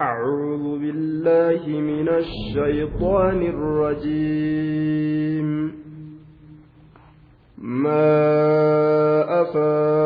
أعوذ بالله من الشيطان الرجيم. ما أفاء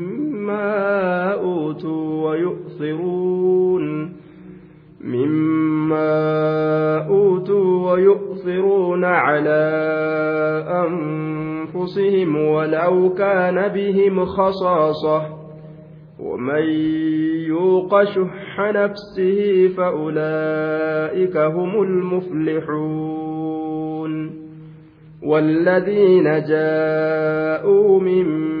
مما أوتوا ويؤثرون مما أوتوا ويؤثرون على أنفسهم ولو كان بهم خصاصة ومن يوق شح نفسه فأولئك هم المفلحون والذين جاءوا من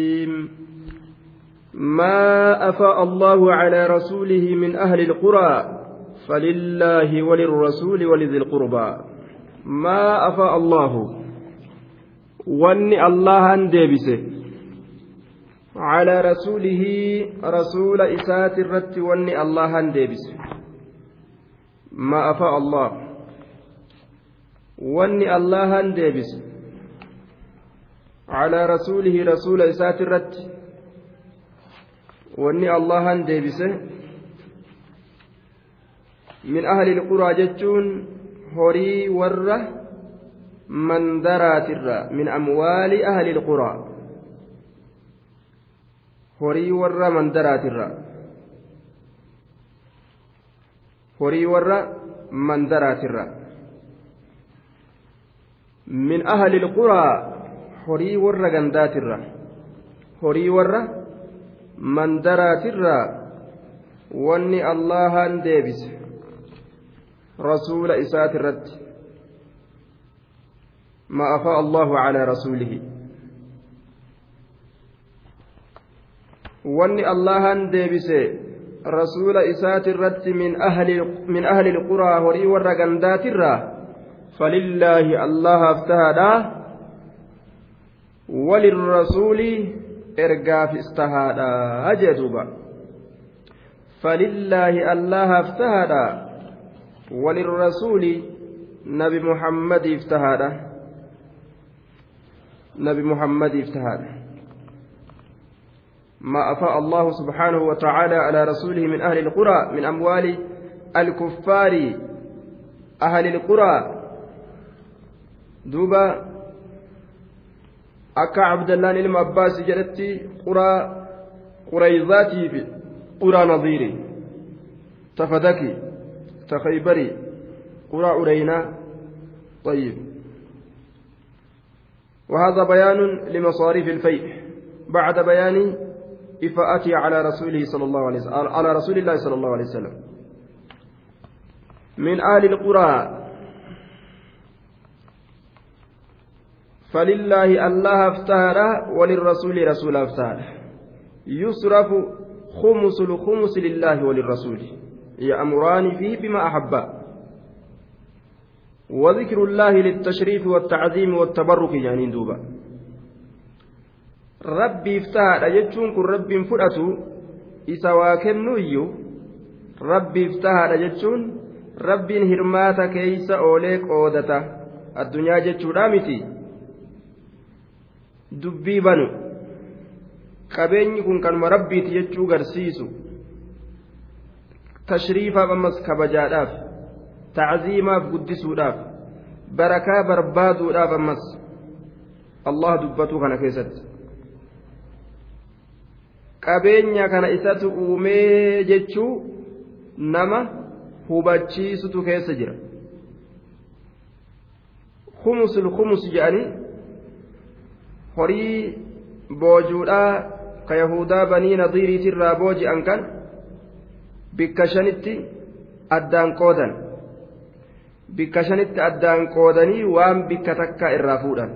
ما أفاء الله على رسوله من أهل القرى فلله وللرسول ولذي القربى. ما أفاء الله واني الله اندبسه على رسوله رسول إسات الرت واني الله اندبسه ما أفاء الله واني الله اندبسه على رسوله رسول إسات الرت. Wanni allahan deebise min ahli ilquraa jechuun horii warra mandaraatirra min amwaali ahli ilquraa horii warra mandaraatirra horii warra mandaraatirra min ahli ilquraa horii warra gandaatirra horii warra mandaraatirraa wanni allahan deebise rasuula isaati irratti ما أفاء الله على رسوله wanni allahan deebise rasuula isaati irratti min ahli ilquraa horii warra gandaatirraa falillaahi allahaaf tahaadha walirrasuuli ergaaf istahaadha jee duuba falillaahi allahaaf tahaadha walirrasuuli nabi muhammadiif tahaadha nabi muhammadiif tahaadha ما أفاء الله سبحانه وتعالى على رسوله من أهل القرى من أموال الكفار أهل القرى دوبا akka abdallaan ilma abbaasi jedhetti quraa qurayzaatii fi quraa nadiiri tafadaki takhaybari quraa ureynaa طيب وهذا بيان لمصاريف الفيء بعد بيان إفاءته على رسوله صلى الله عليه وسلم على رسول الله صلى الله عليه وسلم من آل القرى فلله الله افتهر وللرسول رسول افتهر يصرف خمس الخمس لله وللرسول. يأمران فيه بما أحبا وذكر الله للتشريف والتعظيم والتبرك يعني دوبا. ربي افتهد أجتشون كن ربي فرأتو إسا واكنو ربي افتهد أجتشون rabbiin hirmaata keeysa oolee qoodata addunyaa jechuudha miti dubbii banu qabeenyi kun kanuma rabbiiti jechuu garsiisu. Tashriifaaf ammas kabajaadhaaf tacziimaaf guddisuudhaaf barakaa barbaaduudhaaf ammas allah dubbatuu kana keessatti. Qabeenya kana isatu uumee jechuu nama hubachiisutu keessa jira. Khumusul khumus jedhanii horii boojuudhaa ka yahudaa banii nadiiriitirraa booji'an kan bikka shanitti addaan qoodan. Bikka shanitti addaan qoodanii waan bikka takkaa irraa fuudhan.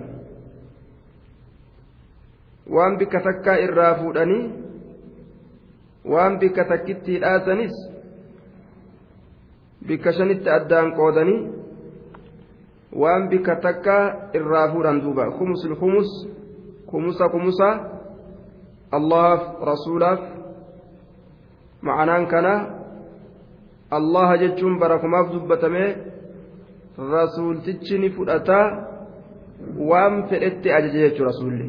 Waan bikka takkaa irraa fuudhanii waan bikka takkitti hidhaasanis bikka shanitti addaan qoodanii waan bikka takka irraa fuudhan duuba. Kumusul kumus kumusa kumusa allahaaf rasuulaaf ma'anaan kana allaha jechuun barakumaaf dubbatamee rasuultichi ni fudhataa waan fedhetti ajaja jechuudha rasuulli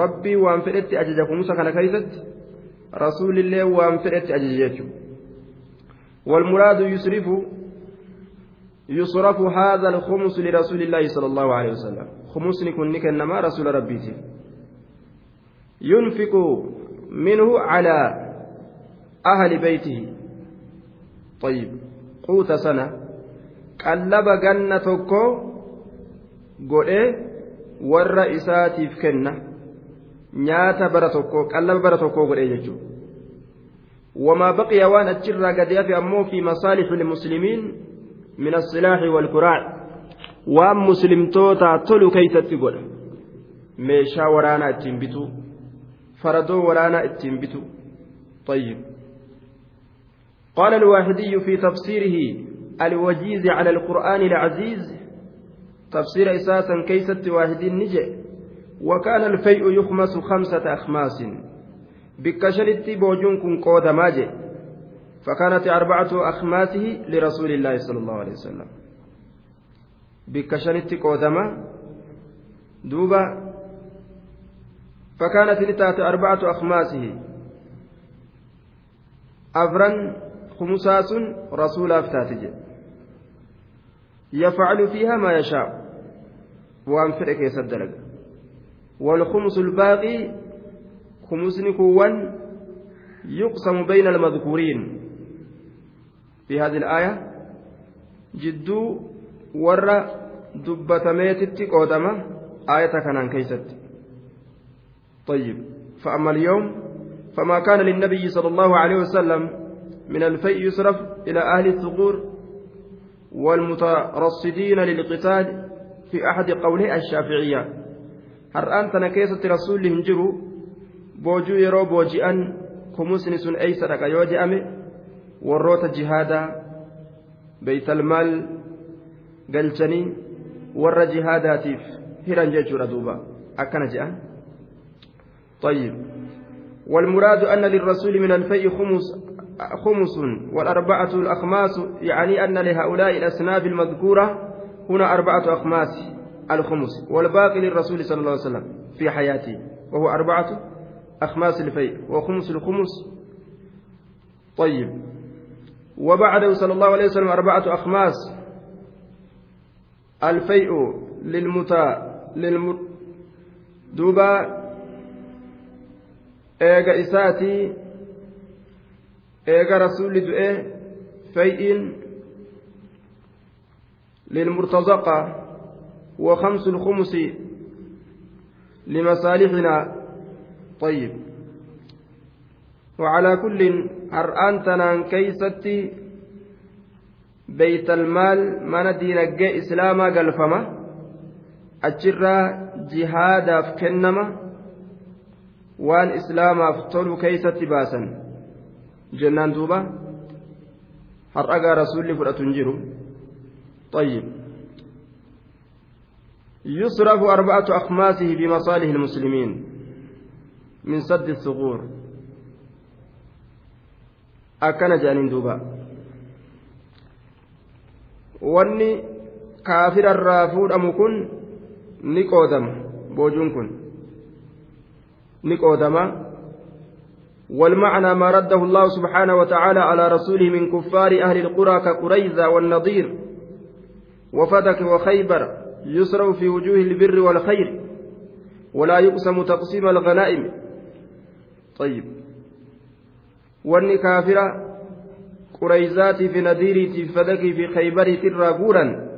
rabbii waan fedhetti ajaja kumusa kana keessatti rasuulillee waan fedhetti ajaja jechuudha. والمراد يصرف يصرف هذا الخمس لرسول الله صلى الله عليه وسلم. خمس نكون نكنما رسول ربيتي ينفق منه على أهل بيته. طيب قوت سنة. قلب جنة توكو godhee warra isaatiif kenna nyaata bara tokko qallaba bara tokko godhee jechuudha وما بقي وان أتشرى قد يفي أمو في مصالح من السلاح والكراع. وان مسلم توتا تلو كي تتقل ميشا ورانا اتنبتو فردو ورانا اتنبتو طيب. قال الواحدي في تفسيره الوجيز على القرآن العزيز. تفسير إساسا كيست واحد نجي. وكان الفيء يخمس خمسة أخماس. boojuun kun qoodamaa jee فكانت أربعة أخماسه لرسول الله صلى الله عليه وسلم. بكشنت قودما دوبا فكانت لتات أربعة أخماسه. أفرا خمساس رسول أفتاتج يفعل فيها ما يشاء. وأنفرك يسدلك والخمس الباقي خمسني كوان يقسم بين المذكورين. في هذه الآية جدو ور دبتميتت قودمة آية كان كيست. طيب فأما اليوم فما كان للنبي صلى الله عليه وسلم من الفيء يصرف إلى أهل الثغور والمترصدين للقتال في أحد قولي الشافعية. هل أنت نكيسة رسول هنجروا boojuu yeroo booji'an kumusni sun eeysa dhaqa yoo warroota jihaadaa beeytalmaal galchanii warra jihaadaatiif hiran jechuudha duuba. Akkana je'an طيب والمراد أن للرسول من الفيء خمس خمس والأربعة الأخماس يعني أن لهؤلاء الأصناف المذكورة هنا أربعة أخماس الخمس والباقي للرسول صلى الله عليه وسلم في حياته وهو أربعة أخماس الفيء وخمس الخمس طيب وبعده صلى الله عليه وسلم أربعة أخماس الفيء للمتا للم دوبا إيجا إساتي إيجا رسول دؤه فيء للمرتزقة وخمس الخمس لمصالحنا. طيب. وعلى كل تنان كيستي بيت المال من دينجي إسلاما قلفما أجرى جهادا كنما وان إسلاما فتولوا كيستي باسا jennaan duuba har'agaa rasuulli fudhatu hin jiru طيب يصرف أربعة أخماسه بمصالح المسلمين من سد الثغور أكن جانين دوبا wanni kaafira irraa fuudhamu kun ni qoodama boojuun kun. Ni qoodama. والمعنى ما رده الله سبحانه وتعالى على رسوله من كفار أهل القرى كقريزة والنضير وفتك وخيبر يسرع في وجوه البر والخير ولا يقسم تقسيم الغنائم طيب نذيري في فدكي في خيبري تراغورا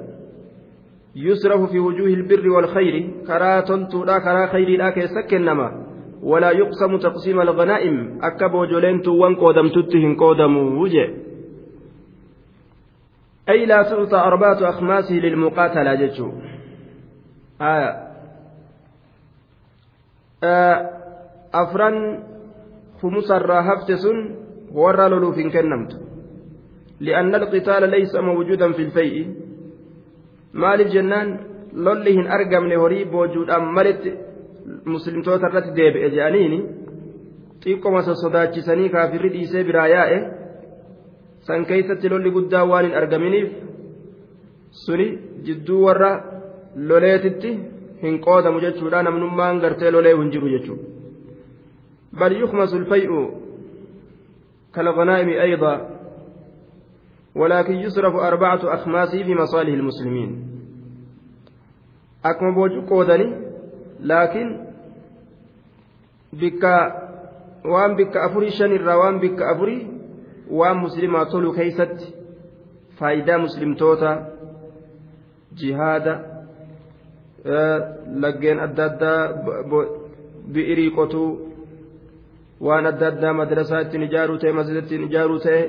يسرف في وجوه البر والخير كرا تنتولا كرا خير لا كيسكنما ولا يقسم تقسيم الغنائم أكبو جولنتو وان قودم تتهن قودم وجه أي لا تعطى أربعة أخماسه للمقاتلة جتشو آه. آه. خمس الراهفت سن ورى لولو فين كنمت لأن القتال ليس موجودا في الفيء مال الجنان لولهن أرقم لهري بوجود أمالت muslimtoota irratti deebi'e jedhaniini xiqqoma sossodaachisanii kaafirri dhiisee biraa yaa'e san keeysatti lolli guddaa waan hin argaminiif suni jidduu warra loleetitti hin qoodamu jechuudha namnummaan gartee lolee hin jiru jechuudha bal yukmasu lfay'u كالغنائم أيضا ولكن يصرف أربعة أخماس في مصالح المسلمين أكما بوجو قودني laakiin bikka waan bikka afurii shanirraa waan bikka afurii waan muslimaa tolu keeysatti faayidaa muslimtoota jihaada laggeen adda addaa bi'irii qotuu waan adda addaa madrasaa ittiin ijaaruu ta'e masjida ittiin ijaaruu ta'e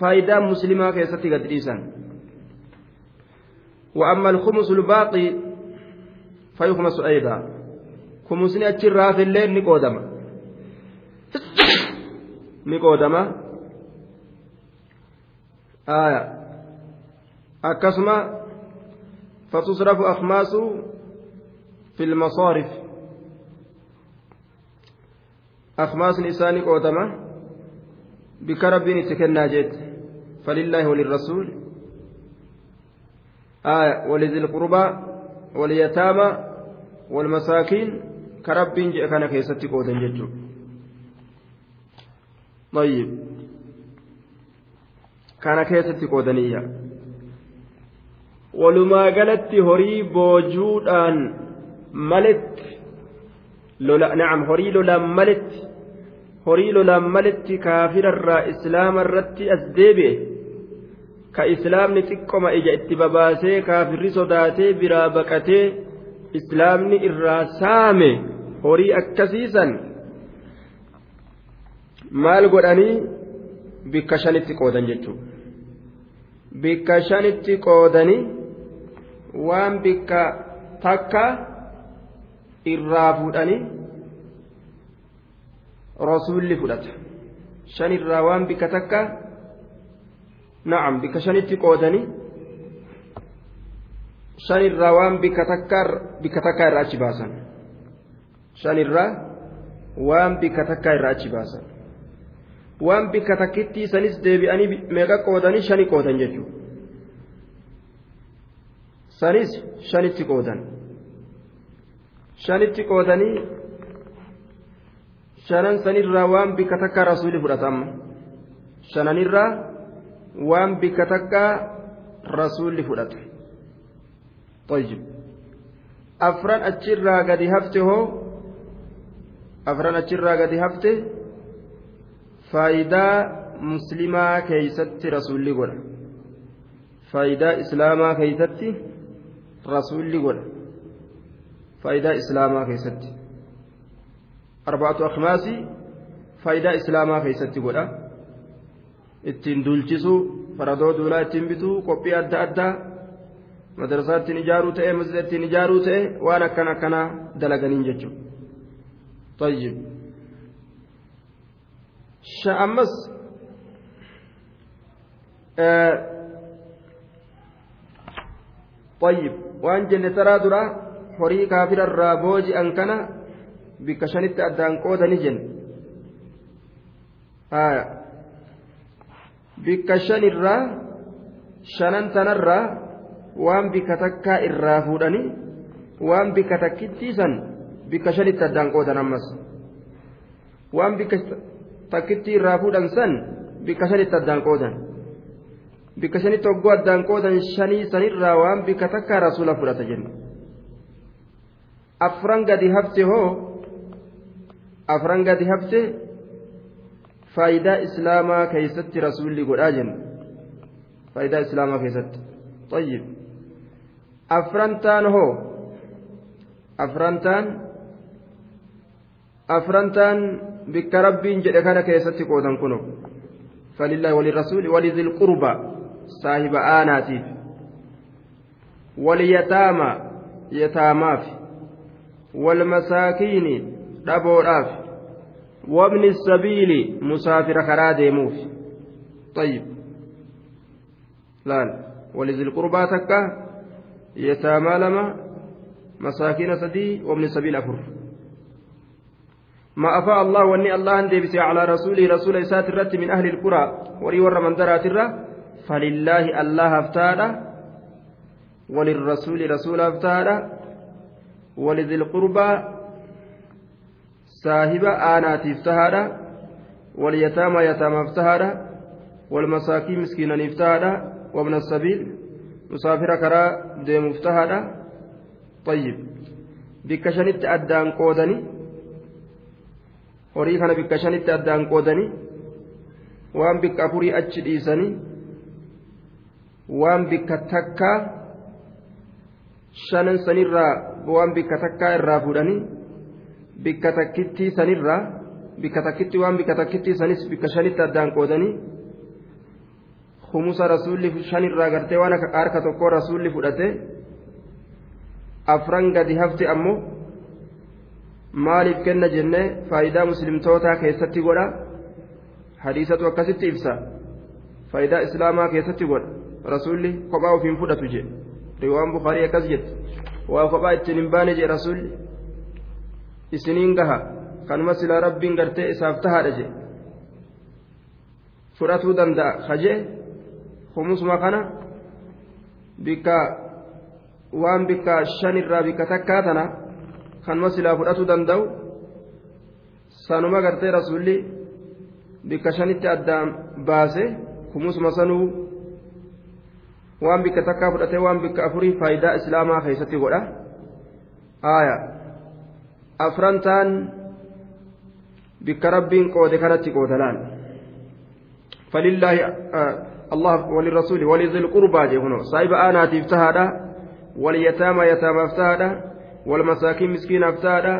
faayidaa muslimaa keessatti gad dhiisan وأما الخمس الباقي فيخمس أيضا kumusni achirraa fillee ni qoodama ni qoodama akkasuma fatusrafu akmaasu fi lmasaarif akmaasni isaa ni qoodama bikka rabbiin itti فلله وللرسول آية ولذي القربى واليتامى والمساكين jedhe kana keessatti qoodan jechuudha طيب kana keessatti qoodaniyya walumaa galatti horii boojuudhaan maletti lola nacam horii lolaan maletti horii lolaan maletti kaafirarraa islaama irratti as deebi'e ka islaamni xiqqoma ija itti babaasee kaafirri sodaatee biraa baqatee islaamni irraa saame horii akkasiisan maal godhanii bikka shanitti qoodan jechuudha bikka shanitti qoodanii waan bikka takka irraa fuudhanii rasuulli fudhata shanirraa waan bikka takka na'am bikka shanitti qoodanii shanirraa waan bikka takka irraa achi baasan. shanirraa waan bikka takkaa irraa achi baasan waan bikka takkitti sanis deebi'anii meeqa qoodanii shani qoodan jechuudha sanis shanitti qoodan shanitti qoodanii shanan sanirraa waan bikka takkaa rasuuli fudhatama shananirraa waan bikka takkaa rasuulli fudhata طيب afran achirraa gadi hafte hoo afran achirraa gadi hafte faayidaa muslimaa keeysatti rasuulli godha faayidaa islaamaa keeysatti rasuulli godha faayidaa islaamaa keeysatti arba'atu akmaasii faayidaa islaamaa keessatti godha. Ittiin duulchisuu faradoo duulaa ittiin bituu qophii adda addaa madarsaa ittiin ijaaruu ta'e masjida ittiin ijaaruu ta'e waan akkan akkanaa dalaganiin jechuudha tayyib. Sha'ammas tayyib. Waan jenne taraa duraa horii kaafirarraa booji'an kana bikka shanitti addaan qoodani jenne bikka shan irraa shanan tanarraa waan bikka takkaa irraa fuudhanii waan bikka takkittiisan bikka shanitti addaan qoodan ammas waan bikka takkittii irraa fuudhan san bikka shanitti addaan qoodan bikka shanitti hoggoo addaan qoodan shanii sanirraa waan bikka takkaa rasuula fudhata jenna afran gadi hafte hoo afran gadi hafte faayidaa islaamaa keessatti rasuulli godhaa jenna faayidaa islaamaa keessatti طيب afrantaan hoo afrantaan afrantaan bikka rabbiin jedhe kana keessatti qoodan kuno فلله وللرسول ولذي القربى صاحب آناتيف واليتامى يتاماف والمساكين دبوراف وابن السبيل مسافر خرا موف طيب لا ولذي القربى تكا يتامى لما مساكين سدي وابن السبيل أفر ما أفاء الله واني الله اندبس على رسوله رسول إسات الرت من أهل القرى وري ور من درات الرة فلله الله افتاده وللرسول رسول افتاده ولذي القربى saahiba aanaatiif tahaadha walyataama yataamaaf tahaadha walmasaakiin miskiinaniif tahaadha wabna sabiil musaafira karaa deemuuf tahaadha. Ayyib bikka shanitti addaan qoodani horii kana bikka shanitti addaan qoodani waan bikka afurii achi dhiisani waan bikka takkaa shanan sanirraa waan bikka takkaa irraa fuudhanii bikka takkittii sanirraa bikka takkitti waan bikka takkittii sanis bikka shanitti addaan qoodanii humusa rasuulli shanirraa gartee waan harka tokkoo rasuulli fudhate afran gadi hafte ammoo maaliif kenna jennee faayidaa muslimtootaa keessatti godha hadiisatu akkasitti ibsa faayidaa islaamaa keessatti godha rasuulli kophaa ofiin fudhatu jedhe riwaan bukaarii akkas jette waa kophaa ittiin hin baane jedhe rasuulli isiniin gaha kanuma silaa rabbiin gartee isaaf tahaadha jedhe fudhatuu danda'a kaje humusuma kana bikka waan bikka shanirraa bikka takkaa tana kanuma silaa fudhatuu danda'u sanuma gartee rasuulli bikka shanitti addaan baase humusuma sanuu waan bikka takkaa fudhatee waan bikka afurii faayidaa islaamaa keessatti godha aayaa afran ta'an bikka rabbiin qoode kanatti qoodalaan falillaahi allah walirrasuuli walizil qurbaa jechuun saahiba aanaatiif tahaadha walyataama yataamaaf tahaadha walmasaakiin miskiinaaf tahaadha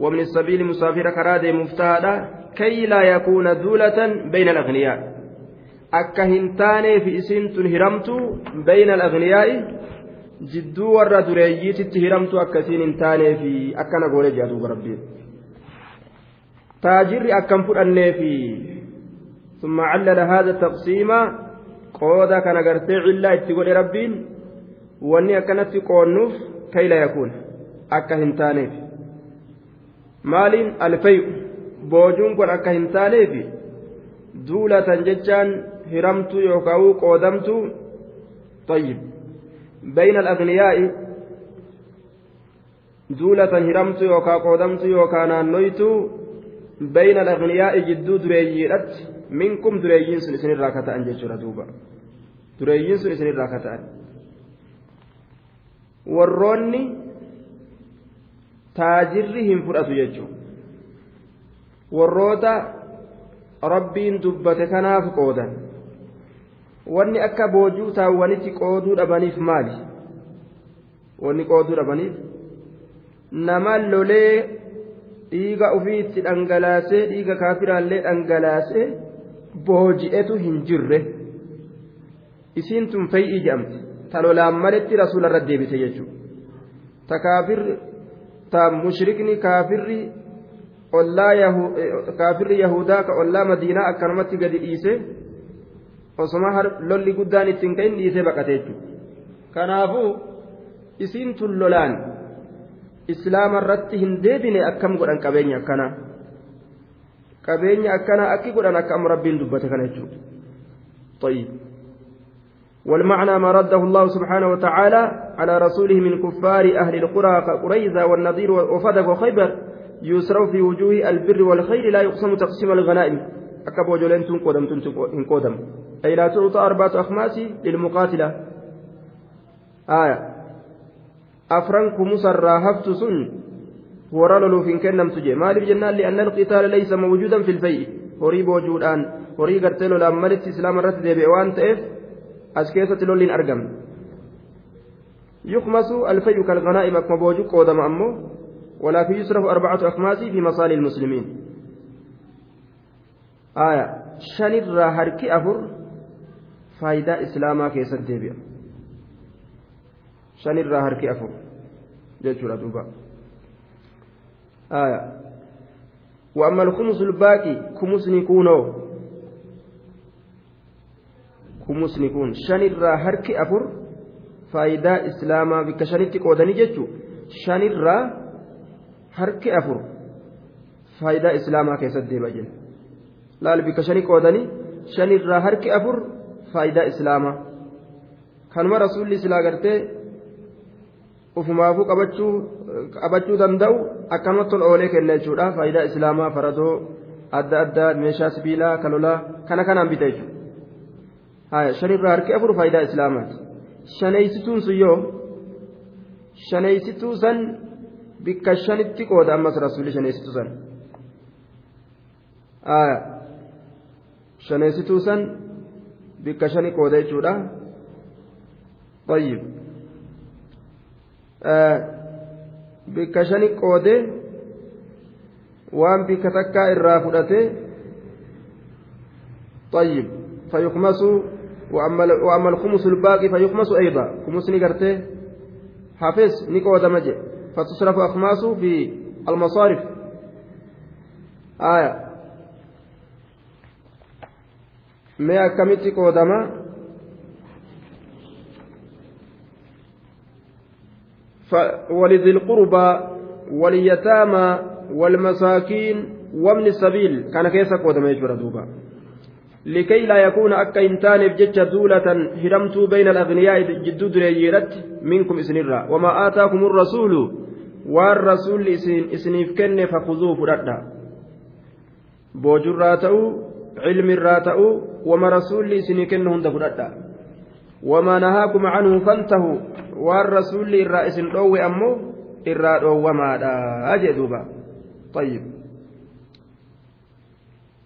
وابن السبيل مسافر كراد مفتادا كي لا يكون دولة بين الأغنياء akka hin taaneef isiintun hiramtu bayna alagniyaai jidduu warra dureeyyiititti hiramtu akkasiin hin taaneefi akkana goone jea duuba rabbiin taajirri akkan fudhanneefi ثم علل هذا التقسيم قودا كان غرتي علا اتقول ربين واني اكنت قونوف كي لا يكون akka hin taaneef maaliin alfayu boojuun kun akka hin taaneef duulatan jechaan hiramtuu yookaan qoodamtuu طيب بين الأغنياء دولة هرمت يوكا قودمت يوكا نانويت بين الأغنياء جدو دريجيرت منكم دريجين سن سن الراكتة أن جيشورا دوبا. دريجين سن سن الراكتة warroonni taajirri hin fudhatu jechuun warroota rabbiin dubbate kanaaf qoodan wanni akka boojuu taawwanitti qooduu dhabaniif maali wanni qooduu dhabaniif nama lolee dhiiga ofiitti dhangalaasee dhiiga kaafiraallee dhangalaasee booji'etu hin jirre. Isiin tun fay'ii jedhamti. Ta lolaan maletti rasuula irra deebise jechuudha. Ta kaafirri ta mushrikni kaafirri ollaa kaafirri yahudaa ka ollaa madiinaa akkanumatti gadi dhiise osoma lolli guddaan ittiin ka'in dhiisee baqate jechuudha kanaafuu isiin tun lolaan islaama irratti hin deebine akkam godhan qabeenya akkanaa qabeenya akkanaa akki godhan akka amma rabbiin dubbate kana jechuudha طيب والمعنى ما رده الله سبحانه وتعالى على رسوله من كفار أهل القرى كقريزة والنضير وفدك وخيبر يسروا في وجوه البر والخير لا يقسم تقسيم الغنائم أكبر جولين تنقدم تنقدم أي لا تعطى أربعة أخماس للمقاتلة آية أفرنك مسرى هفت سن ورلل في كنم تجي ما جنان لأن القتال ليس موجودا في الفيء horii boojuudhaan horii gartee lolaan malitti islaama irratti deebi'e waan ta'eef as keessatti lolliin argamne يخمس الفيء كالغنائم أكما بوجو قودم أمه ولكن يصرف أربعة أخماس في مصالح المسلمين آية شنر هركي أفر فايدة إسلاما كيسد ديبيا شنر هركي أفر. جيتشورا دوبا. آية وأما الخمس الباقي كمسني كونو كمسني كون شنر هركي أفر فايدة إسلاما. بك شنتي قودني جيتشو. شنر هركي أفر فايدة إسلاما كيسد ديبا جن laal bika shanii qoodanii shanirraa harki afur faayidaa islaamaa kanuma rasuulli silaa gartee ufumaafuu qabachuu danda'u akkanumatti tol oolee kenna jechuudha faayidaa islaamaa faradoo adda addaa meeshaa sibiilaa kalolaa kana kanaan bita jechuudha shanirraa harki afur faayidaa islaamaati shaneeysituun sun yoo shaneeysituu san bikka shanitti qooda ammas rasuulli shaneeysituu san shaneessituu san bikka shani qooda jechuudha طيب. bikka shani qoode waan bikka takkaa irraa fudhate طيب. فيخمس وأما الخمس الباقي فيخمس أيضا. خمس نقرته حافظ نقود مجد فتصرف أخماسه في المصارف. آية. Mee akkamitti qoodama ولذي القربى واليتامى والمساكين وابن السبيل كان كيس قودم يجبر دوبا لكي لا يكون أكا إنتان بجتش دولة هرمت بين الأغنياء جدو دريجيرت منكم إسنرا وما آتاكم الرسول والرسول إسنيف كن فخذوه فردا بوجرا علم وما رسول إسني كنه هند فددا وما نهاكم عنه فانتهوا. والرسول الرئيس الأوي أمو الراد وما لا أجدوبا طيب.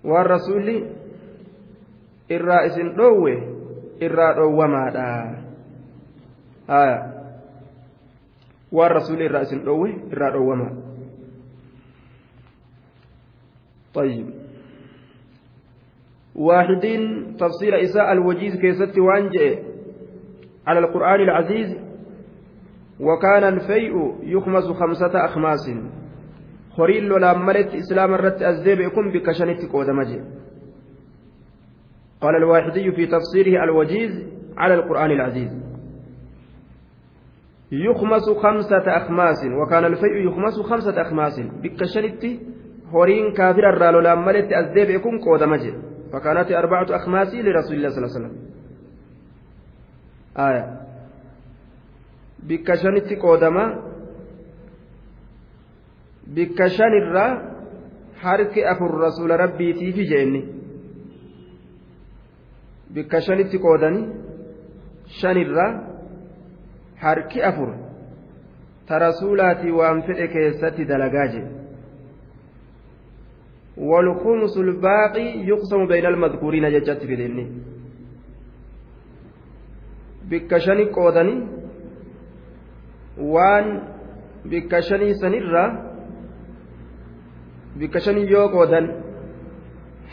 والرسول الرئيس الأوي الراد وما لا آية. والرسول الرئيس الأوي الراد وما. طيب. واحدين تفسير إساء الوجيز كيست وانجئ على القرآن العزيز وكان الفيء يخمس خمسة أخماس. خريل ولا ملت إسلام الرت أزديب يكون بكشنت قودمجي قال الواحدي في تفسيره الوجيز على القرآن العزيز. يخمس خمسة أخماس وكان الفيء يخمس خمسة أخماس. بكشنت هورين كافر الرال ولا ملت أزديب يكون قودمجي فكانت أربعة أخماس لرسول الله صلى الله عليه وسلم آية bikka shanirra harki afur rasuula rabbiitiifi jeenni bikka shanitti qoodani shanirra harki afur ta rasuulaatii waan fedhe keessatti dalagaa jee والخمس الباقي يقسم بين المذكورين ججت في ديني بكشني قودني وان بكشني سنرة بكشني يو قودن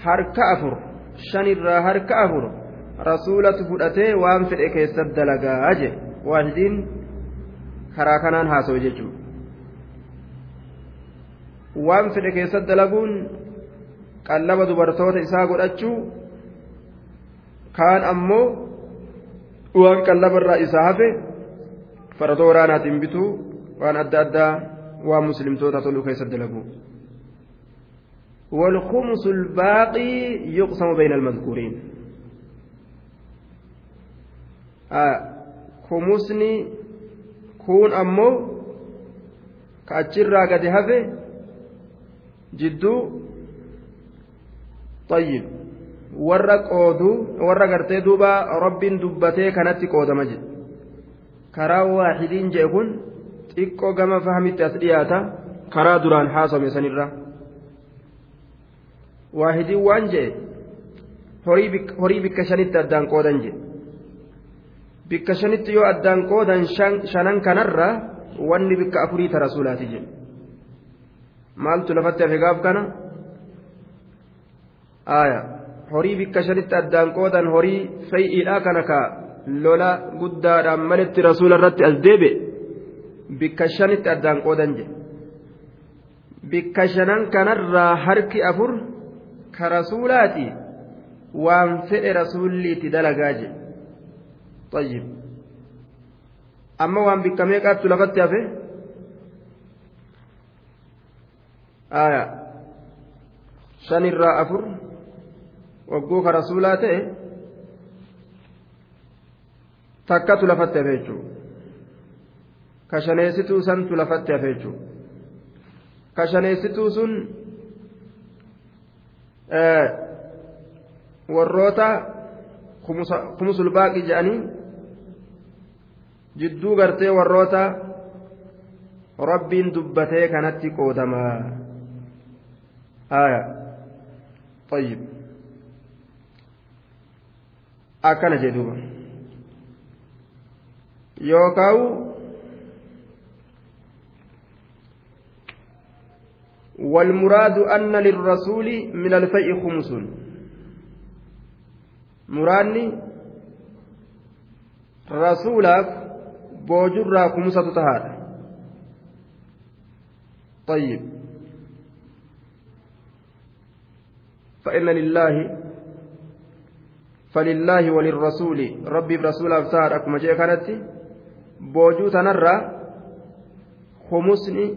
حرك أفر شنرة حرك أفر رسولة فدأتي وان في الإكيسة دلقا أجي واحدين كراكنان هاسو جيجو waan fedhe keessatti dalaguun qallaba dubartoota isaa godhachuu kaan ammoo waan qallabarraa isaa hafe faradoo waraanaatiin bituu waan adda addaa waan muslimtoota toluu keessatti dalagu والخمس الباقي يقسم بين المذكورين آه خمسني كون أمو كأجرا قد هفه جدو طيب warra qooduu warra gartee duuba rabbiin dubbatee kanatti qoodama jedhe karaa waaxidiin jedhe kun xiqqoo gama fahamitti as dhiyaata karaa duraan haasome sanirra waaxidiin waan jedhe horii bikka shanitti addaan qoodan jedhe bikka shanitti yoo addaan qoodan shanan kanarra wanni bikka afurii tara suulaati jedhe maaltu lafatti hafe gaaf kana aayaa. horii bikka shanitti addaan qoodan horii fay'iidhaa kana ka lola guddaadhaan maletti rasuula irratti as deebe bikka shanitti addaan qoodan jedhe bikka shanan kanarraa harki afur ka rasuulaati waan fedhe rasuulli itti dalagaa jedhe طيب amma waan bikka meeqaattu lafatti hafe aya shanirraa afur takkatu lafatti hafe jechuudha ka shaneessituu santu lafatti hafe jechuudha ka shaneessituu sun warroota kumusul baaqi jedhanii jidduu gartee warroota rabbiin dubbatee kanatti qoodamaa haya طيب akkana jedhuuba yookaan والمراد أن للرسول من الفيء خمس مراني رسولك بوجر خمسة تهاد طيب فإن لله فلله وللرسول. ربي برسول أبصار. أكما جاء كانت بوجو تنرى خمسني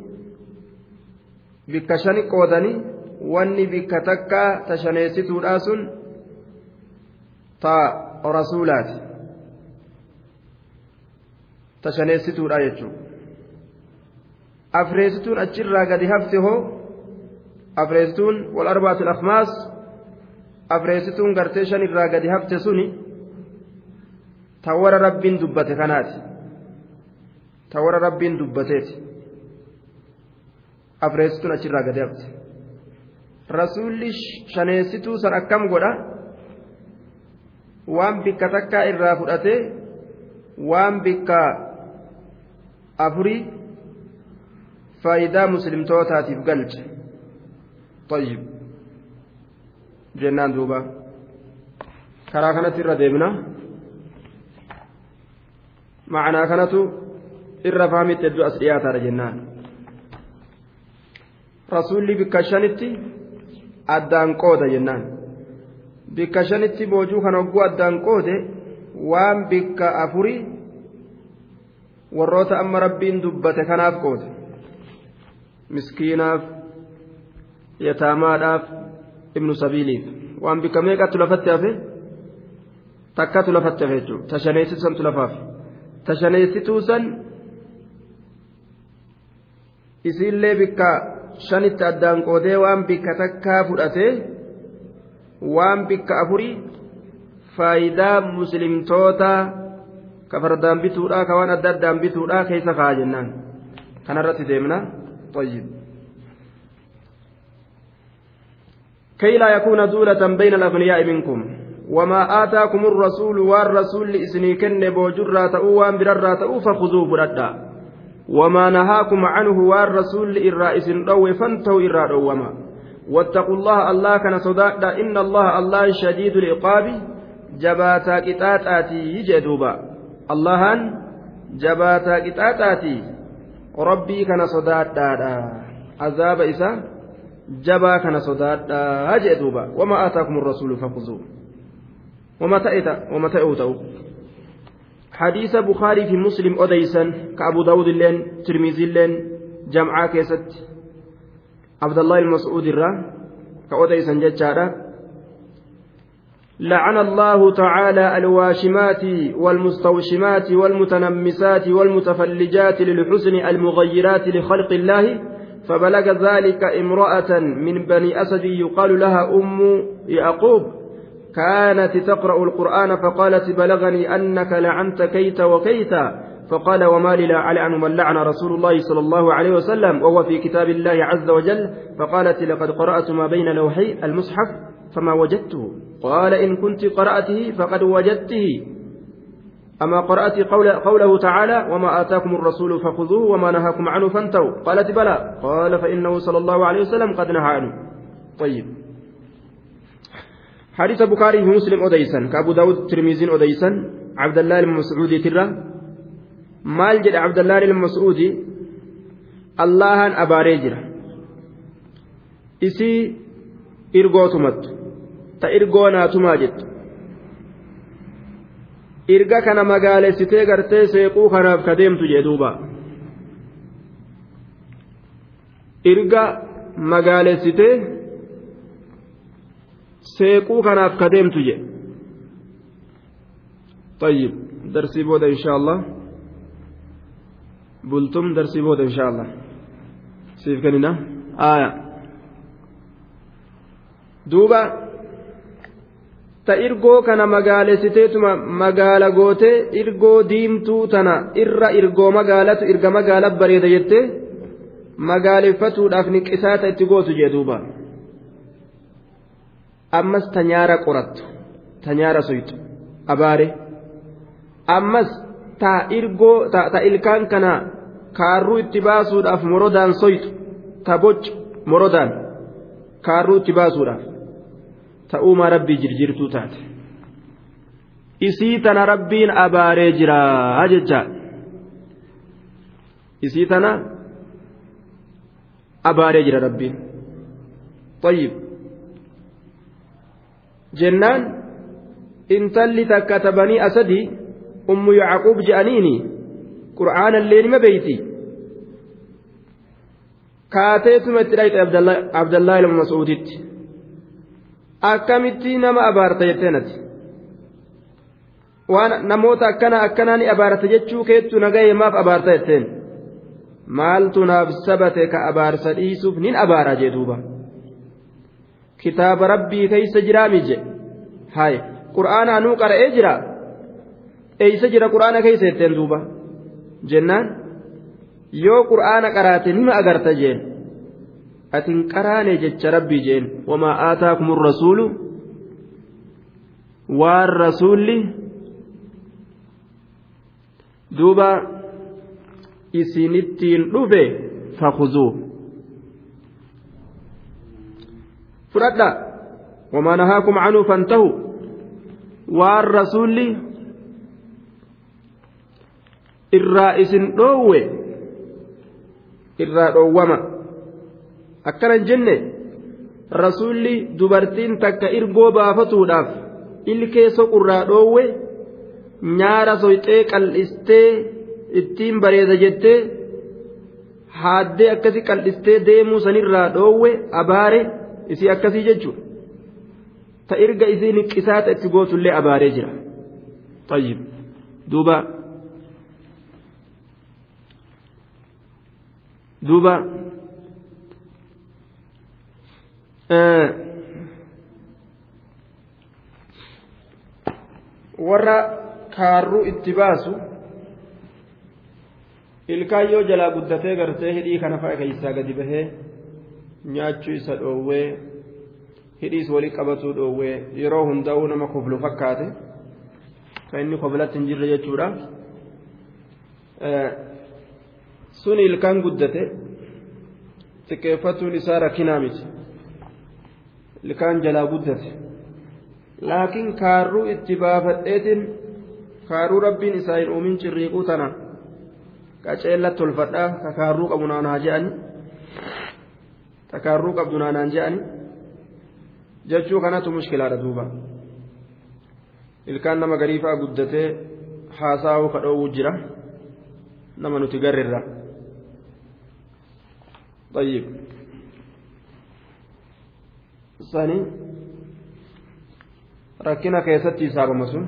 بكشن قودني واني بكتكا تشنيستو الآسن تا رسولات. تشنيستو الآية أفريستون أجرى قد هفته أفريستون والأربعة الأخماس. afreessituun gartee shan irraa gadi hafte suni ta warra rabbiin dubbate kanaati ta warra rabbiin dubbateeti afreessituun achirraa gadi hafte rasuulli shaneessituu san akkam godha waan bikka takkaa irraa fudhatee waan bikka afurii faayidaa muslimtootaatiif galche طيب jennaan duuba. Karaa kanatti irra deemna. Ma'anaa kanatu irra fahamitti hedduu as dhiyaataadha jennaan. Rasuulli bikka shanitti addaan qooda jennaan. Bikka shanitti boojuu kan hogguu addaan qoode waan bikka afurii warroota amma rabbiin dubbate kanaaf qooda miskiinaaf yataamaadhaaf ibnu sabiiliif waan bikka meeqaatu lafatti hafe? Takkatu lafatti hafe jechuudha tashaneessituusan lafaaf tashaneessituusan isiillee bikka shanitti addaan qoodee waan bikka takkaa fudhatee waan bikka afurii faayidaa muslimtootaa ka fardaan bituudhaa ka waan adda addaan bituudhaa keessa kaa'aa jennaan. Kanarratti deemna xayyib. كي لا يكون دولة بين الأغنياء منكم. وما آتاكم الرسول والرسول إسني كن بوجرا تأوان بررا تأو فخذوه بردا وما نهاكم عنه والرسول إرائس رو فانتوا إرا روما واتقوا الله الله كان صداقا إن الله الله شديد العقاب. جباتا قطاتاتي يجدوبا. اللهان جباتا قطاتاتي ربي كان صداقا عذاب إسان jabaa kana sodaadhaa jee duuba. Wama aataakum rasuulu fakuzuu وما تأت وما تأوتو حديث بخاري في مسلم أديسا كأبو داود اللين ترمذي اللين جمعة كيست عبد الله المسعود الرا كأديسا جتشارا لعن الله تعالى الواشمات والمستوشمات والمتنمسات والمتفلجات للحسن المغيرات لخلق الله فبلغ ذلك امرأة من بني أسد يقال لها أم يعقوب كانت تقرأ القرآن فقالت بلغني أنك لعنت كيت وكيت. فقال وما لي لا ألعن من لعن رسول الله صلى الله عليه وسلم وهو في كتاب الله عز وجل. فقالت لقد قرأت ما بين لوحي المصحف فما وجدته. قال إن كنت قرأته فقد وجدته. أما قرأت قول قوله تعالى وما آتاكم الرسول فخذوه وما نهاكم عنه فانتهوا قالت بلى قال فإنه صلى الله عليه وسلم قد نهى عنه. طيب. حديث بخاري مسلم أديسا كأبو داود ترميزين أديسا عبد الله المسعودي ترى. abdallaan ilma mas'uudi allahan abaaree jira isii irgootumattu ta irgoo naatumaa jettu irga kana magaalessitee gartee seequu kanaaf ka deemtu jee duuba irga magaalessitee seequu kanaaf ka deemtu jee طيب درسي بودا إن شاء الله bultum darsii booda insha allah siif kennina aya duuba ta irgoo kana magaalessiteetuma magaala gootee irgoo diimtuu tana irra irgoo magaalatu irga magaala bareeda jettee magaaleffatuudhaaf niqisaata itti gootu jee duuba. Ammas ta nyaara qorattu ta nyaara soytu abaare. Ammas ta irgoo ta ilkaan kana kaarruu itti baasuudhaaf morodaan soytu ta boc morodaan kaarruu itti baasuudhaaf ta'uumaa rabbii jirjirtuu taate isii tana rabbiin abaaree jira jecha isii tana abaaree jira rabbiin طيب jennaan intalli takka tabanii asadii ummu yacquub je'aniini qur'aana illee nima beeyti kaateetuma itti dhayxe abdallaa ilma mas'uuditti Akkamitti nama abaarta jetteenati waan namoota akkana akkanaa ni abaarta jechuu keettu nagahee maaf abaarta jetteen? Maaltu naaf sabate ka abaarsa dhiisuuf nin abaara jee duuba? Kitaaba rabbii keeysa jiraami je hay qur'aanaa nuu qara'ee jira eeysa jira qur'aana keeysa jetteen duuba? Jennaan yoo qur'aana qaraate nima agarta jeen atin qaraane jecha rabbii jeen. Wamaa aataakum rasuulu waan rasuulli duuba isinittiin dhufe fakuzuu fudhadha. Wamaa nahaakum canuu fantahu? Waan rasuulli irraa isin dhoowwe? Irraa dhoowwama akkanan jenne rasuulli dubartiin takka irgoo baafatuudhaaf ilkee soqurraa dhoowwe nyaara soyxee qal'istee ittiin bareeda jettee haaddee akkasi qal'istee deemuu sanirraa dhoowwe abaare isii akkasii jechuudha ta irga isii niqisaata itti gootullee abaaree jira طيب duuba duuba Warra kaarruu itti baasu ilkaan yoo jalaa guddatee gartee hidhii kana fa'a keessaa gadi bahee nyaachuu isa dhoowwee hidhiis walii qabatuu dhoowwee yeroo hundaa'uu nama koblu fakkaate kan inni koblatti hin jirre jechuudha. sun ilkaan guddate xiqqeeffatuun isaa rakkinaa miti ilkaan jalaa guddate laakiin kaarruu itti baafadheetiin kaarruu rabbiin isaa hin uumin cirriiquu tana qaceellatti tolfadhaa ka kaarruu qabu naanaa je'ani ta kaarruu qabdu naanaan je'ani jechuu kanatu mushkilaadha duuba ilkaan nama gariifaa guddatee haasaa'uu kadhoowwu jira nama nuti garrirra طيب sani rakkina keessatti hisaabama sun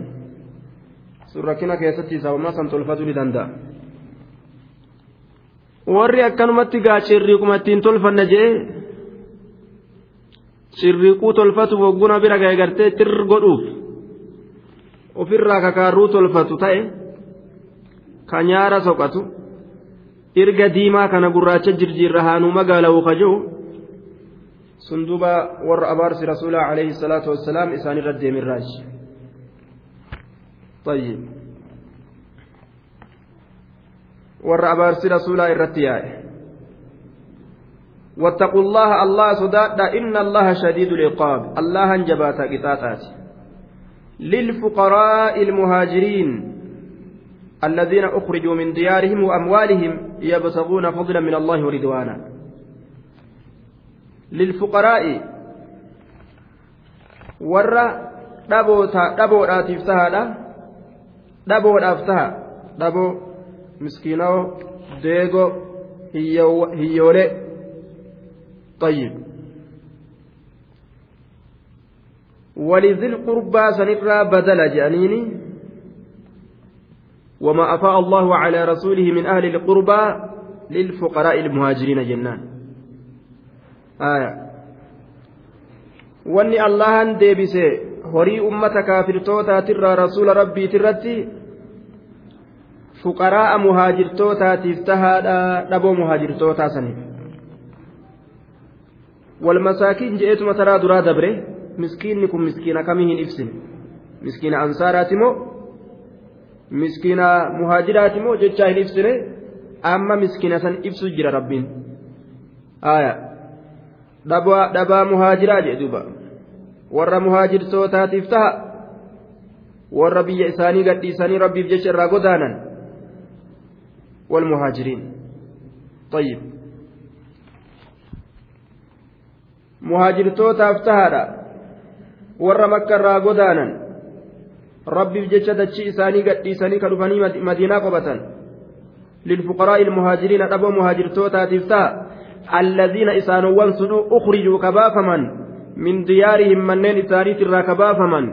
sun rakkina keessatti hisaabama san tolfatuu ni danda'a. Warri akkanumatti gaa cirriiquma ittiin tolfanna jee cirriiquu tolfatu bogguna bira ga'e gartee tir godhuuf ofirraa kakaarruu tolfatu ta'e ka nyaara soqatu erga diimaa kana gurraacha jirjiirra haanuu magaala'uu kajuu sun duuba warra abaarsi rasuulaa alayhi salaatu wassalaam isaan irra deemirraaji طيب warra abaarsi rasuulaa irratti yaa'e. واتقوا الله الله صداد إن الله شديد العقاب الله جبات قطاطات للفقراء المهاجرين الذين أخرجوا من ديارهم وأموالهم يبتغون فضلا من الله ورضوانا للفقراء. warra dhaboodhaatiif tahaadha dhaboodhaaf taha dhaboo miskiinoo deegoo hiyyoolee طيب. ولذي القربى سنرى بدل جانيني وما أفاء الله على رسوله من أهل القربى للفقراء المهاجرين جنان. Wanni allahan deebise horii ummata kaafirtootaatirraa rasuula rabbiitirratti fuqaraa'a muhaajirtootaatiif tahaadha dhaboo muhaajirtootaa saniif walmasaakiin je'eetuma taraa duraa dabre miskiinni kun miskiina kamii hin ibsine miskiina ansaaraati moo miskiina muhaajiraati moo jechaa hin ibsine amma miskiina san ibsu jira rabbiin aayaa dhabaa muhaajiraa jedhe duuba warra muhaajirtootaatiif taha warra biyya isaanii gadhiisanii rabbiif jecha irraa godaanan والمهاجرين طيب muhaajirtootaaf tahaadha warra makka irraa godaanan rabbiif jecha dachii isaanii gadhiisanii ka dhufanii madiinaa qobatan للفقراء المهاجرين أبو مهاجرتوتا تفتح الذين إسانوان سنو أخرجوا كبافمن من ديارهم منين إسانيت الرا كبافمن.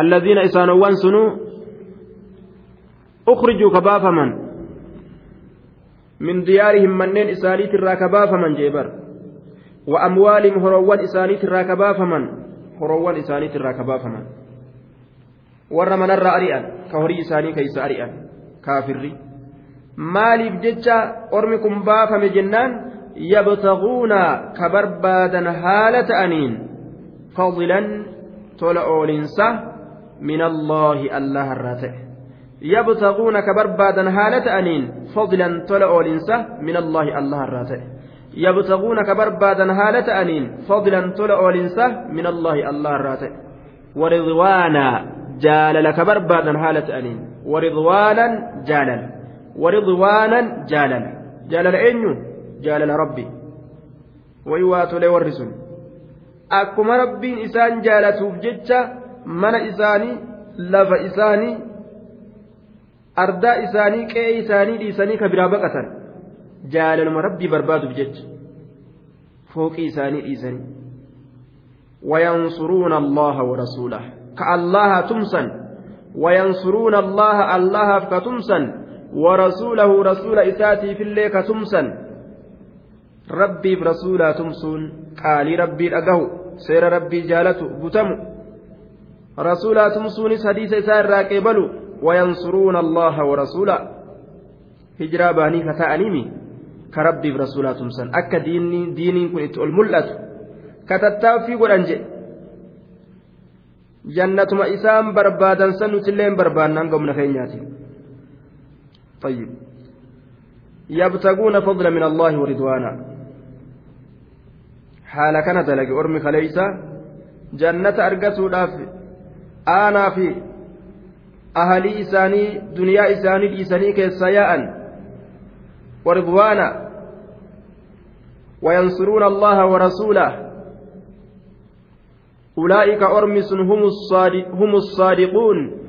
الذين إسانوان سنو أخرجوا كبافمن من ديارهم منين إسانيت الرا كبافمن جيبر. وأموالهم هروان إسانيت الرا كبافمن. هروان إسانيت الرا كبافمن. warra manarra ari'an ka horii isaanii keeysa ari'an maaliif jecha ormi kun baafame jennaan yabtaguuna ka barbaadan haala ta'aniin fadlan tola oolinsa min allaahi allah irraa ta'e yabtaguuna ka barbaadan haala ta'aniin fadlan tola oolinsa min allaahi allah irraa ta'e yabtaguuna ka barbaadan haala ta'aniin fadlan tola oolinsa min allaahi allah irraa ta'e waridwaana jaalala ka barbaadan haala eenyu jaalala rabbi wayi waa tolee warri sun akkuma rabbiin isaan jaalatuuf jecha mana isaanii lafa isaanii ardaa isaanii qe'ee isaanii dhiisanii ka biraa baqatan jaalaluma rabbii barbaaduuf jecha fooqii isaanii dhiisanii وينصرون الله ورسوله كالله تمسا وينصرون الله الله كتمسا ورسوله رسول إساتي في الليل كتمسا ربي برسولا تمسون قال ربي أقه سير ربي جالته بتم رسولا تمسون حديث إسار راكبلوا وينصرون الله ورسوله هجرا باني فتأنيمي كربي برسولا تمسن أكا ديني ديني كنت الملأت كتتافي قرانجي jannatuma isaan barbaadan san nutillee barbaannaan gomna keenyaati طيب. يبتغون فضلا من الله ورضوانا. حال كان دلق أرمي خليسة. جنة أرقسوا داف. آنا في أهلي إساني دنيا إساني إساني كيسياء ورضوانا. وينصرون الله ورسوله. أولئك أرمس هم, الصادق هم الصادقون.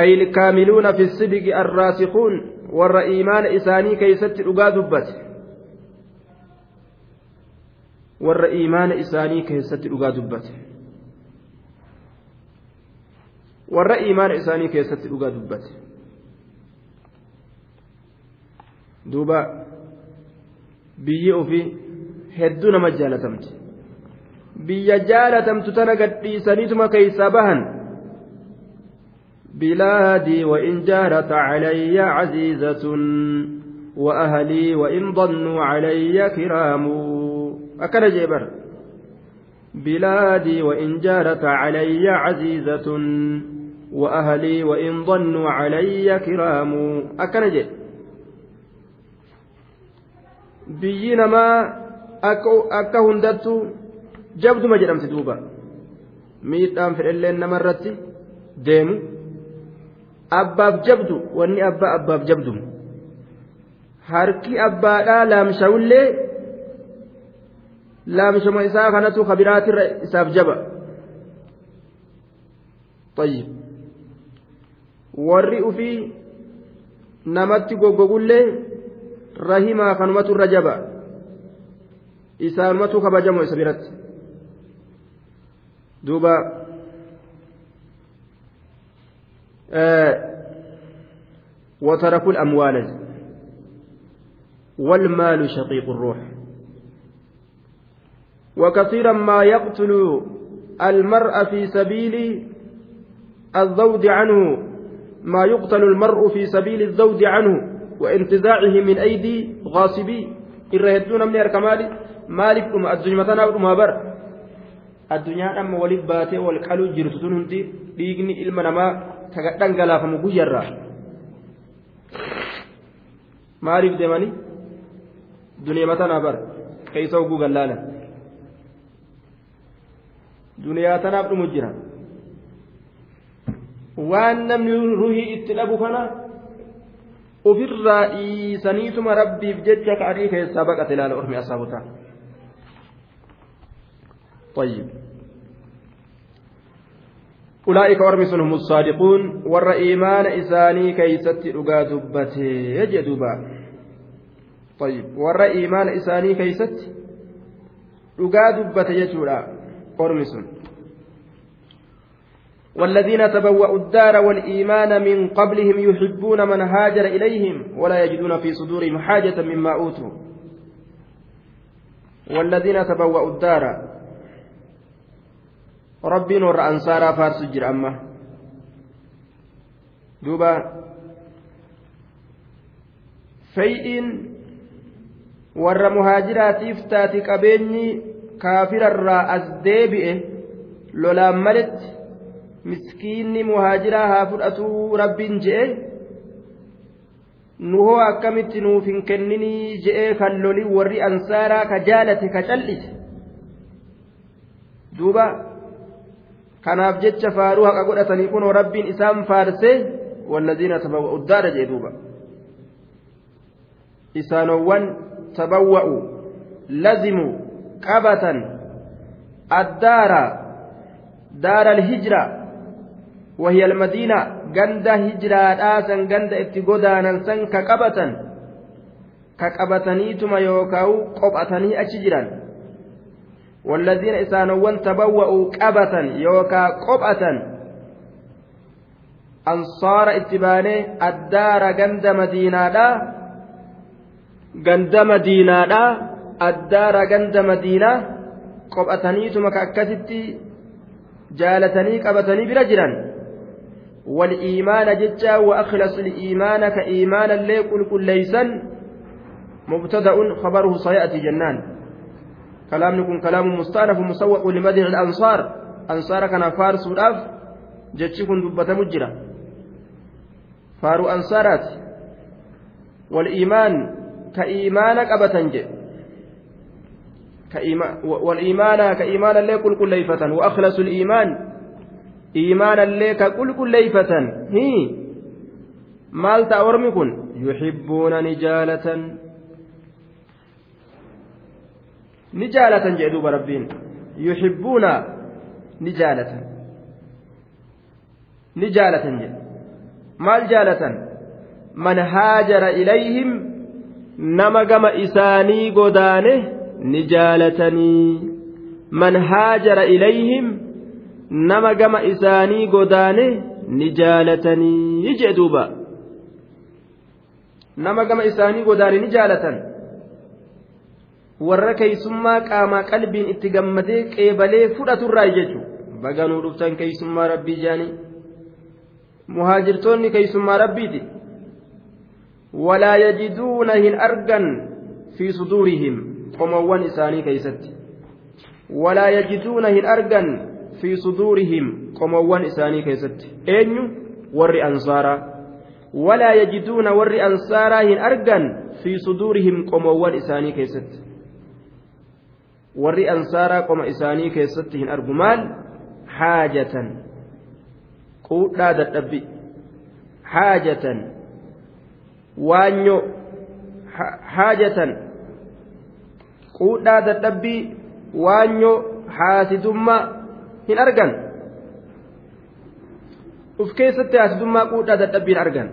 أي الكاملون في الصدق الراسخون ور إيمان إساني كيست أقا دبت. ور إيمان إساني كيست أقا دبت. ور إيمان إساني كيست أقا دبت. دوبا biyyi ofii hedduu nama jaalatamti biyya jaalatamtu tana gadhiisaniituma keeysaa bahan بلادي وإن جارت علي عزيزة وأهلي وإن ضنوا علي كرام. أكل جبر بلادي وإن جارت علي عزيزة وأهلي وإن ضنوا علي كرام. أكل جبر biyyi namaa akka hundattuu jabduma jedhamti duuba miidhaan fedhelleen namarratti deemu abbaaf jabdu wanni abbaa abbaaf jabdu harki abbaadhaa laamshawullee laamshuma isaa kanatu kabiraatirra isaaf jaba طيب warri ufii namatti goggogullee rahimaa kanumatu irra jaba isaanumatu kabajamu isa biratti duuba وتركوا الأموال. والمال شقيق الروح. وكثيرا ما يقتل المرء في سبيل الزود عنه ما يقتل المرء في سبيل الزود عنه وانتزاعه من أيدي غاصبي. الرهدون من أركمالي مالك أم الدنيا مثلا أم بر الدنيا باتي والقلو جرتون هندي dhiigni ilma namaa taga dhangalaafamu guyyarraa maaliif deemanii duniyaa tanaa bar keessa oguu gallaala duniyaa tanaaf dhumu jira waan namni ruhii itti dhabu kana ofirraa dhiisaniituma rabbiif jecha ka'anii keessaa baqate ilaala ormi asaabotaa طيب أولئك ورمسون هم الصادقون ور إيمان إساني كيست أقا دبته يجدوبا طيب ور إيمان إساني كيست أقا دبته يجولا ورمسون والذين تبوأوا الدار والإيمان من قبلهم يحبون من هاجر إليهم ولا يجدون في صدورهم حاجة مما أوتوا. والذين تبوأوا الدار rabbiin warra ansaaraa faarsu jira amma. Duuba fayyiin warra muhaajiraatiif taati qabeenyi kaafirarraa as deebi'e lolaan maletti miskiinni muhaajiraa haa fudhatuu rabbiin je'e nuhoo akkamitti nuuf hin kenninii je'ee kan lolii warri ansaaraa ka jaalate ka cal'ise duuba. Kanaaf jecha faaruu haqa godhatanii kunoo rabbiin isaan faarsee والذين تبوأوا الدار جدوبا إسانوان تبوأوا لزموا قبة الدار دار الهجرة وهي المدينة جند هجرة آسن جند اتقودانا سن كقبة كقبتنيتما يوكاو قبأتني أشجرا والذين إسانوان تبوأوا قبة يوكا قبأة أنصار اتباني الدار جند مدينة جند مدينة الدار جند مدينة قبأتنيتما كأكتتي جالتني قبتني برجلا. والإيمان جتا وأخلص الإيمان كإيمان اللي قل كل ليسا. مبتدأ خبره سيأتي جنان. كلام يكون كلام مستأنف مسوق لمدح الأنصار. أنصار كان فارس الأف جتشكن دبة مجرة فارو أنصارات. والإيمان كإيمان قبتنج كإيمان والإيمان كإيمان اللي قل كل ليفة وأخلص الإيمان. iimaanallee ka qulqulleeyfatan hii maal ta'a ormi kun yuxibbuuna ni ni jaalatan jedhe duuba rabbiin yuhibbuuna ni jaalatan ni jaalatan jedhe maal jaalatan man haajara ilayhim nama gama isaanii godaane ni jaalatanii man haajara ilayhim nama gama isaanii godaane ni jaalatanii jaalatan warra keeysummaa qaamaa qalbiin itti gammadee qeebalee fudhaturraa jechuun baganuu dhuftan keeysummaa rabbii jaanii muhaajirtoonni keeysummaa rabbiiti walaa yajiduuna hin argan fi suduurihim qomowwan isaanii keeysatti walaa yajiduuna hin argan fi suduurihim qomowwan isaanii keessatti eenyu warri ansaaraa walaa yajiduuna warri ansaaraa hin argan fi suduurihim qomowwan isaanii keessatti warri ansaaraa qoma isaanii keessatti hin argu maal haajatan quudhaa dadhabbi haajatan waanyo haajatan quudhaa dadhabbii waanyo haasidummaa hin argan uf keessatti haasidummaa quudhaa dadhabbii hin argan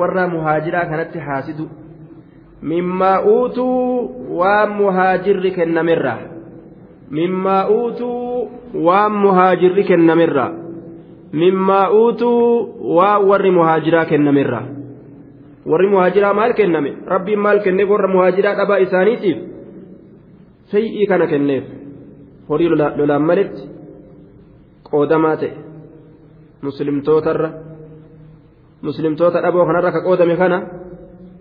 warra muhaajiraa kanatti haasidu kennamerraa mimmaa uutuu waan muhaajirri kennamerraa mimmaa uutuu waan warri muhaajiraa kennamerraa warri muhaajiraa maal kenname rabbiin maal kenne warra muhaajiraa dhabaa isaaniitiif fay'ii kana kenneef horii lolaan maletti qoodamaa ta'e muslimtootarra muslimtoota dhaboo kanarra ka qoodame kana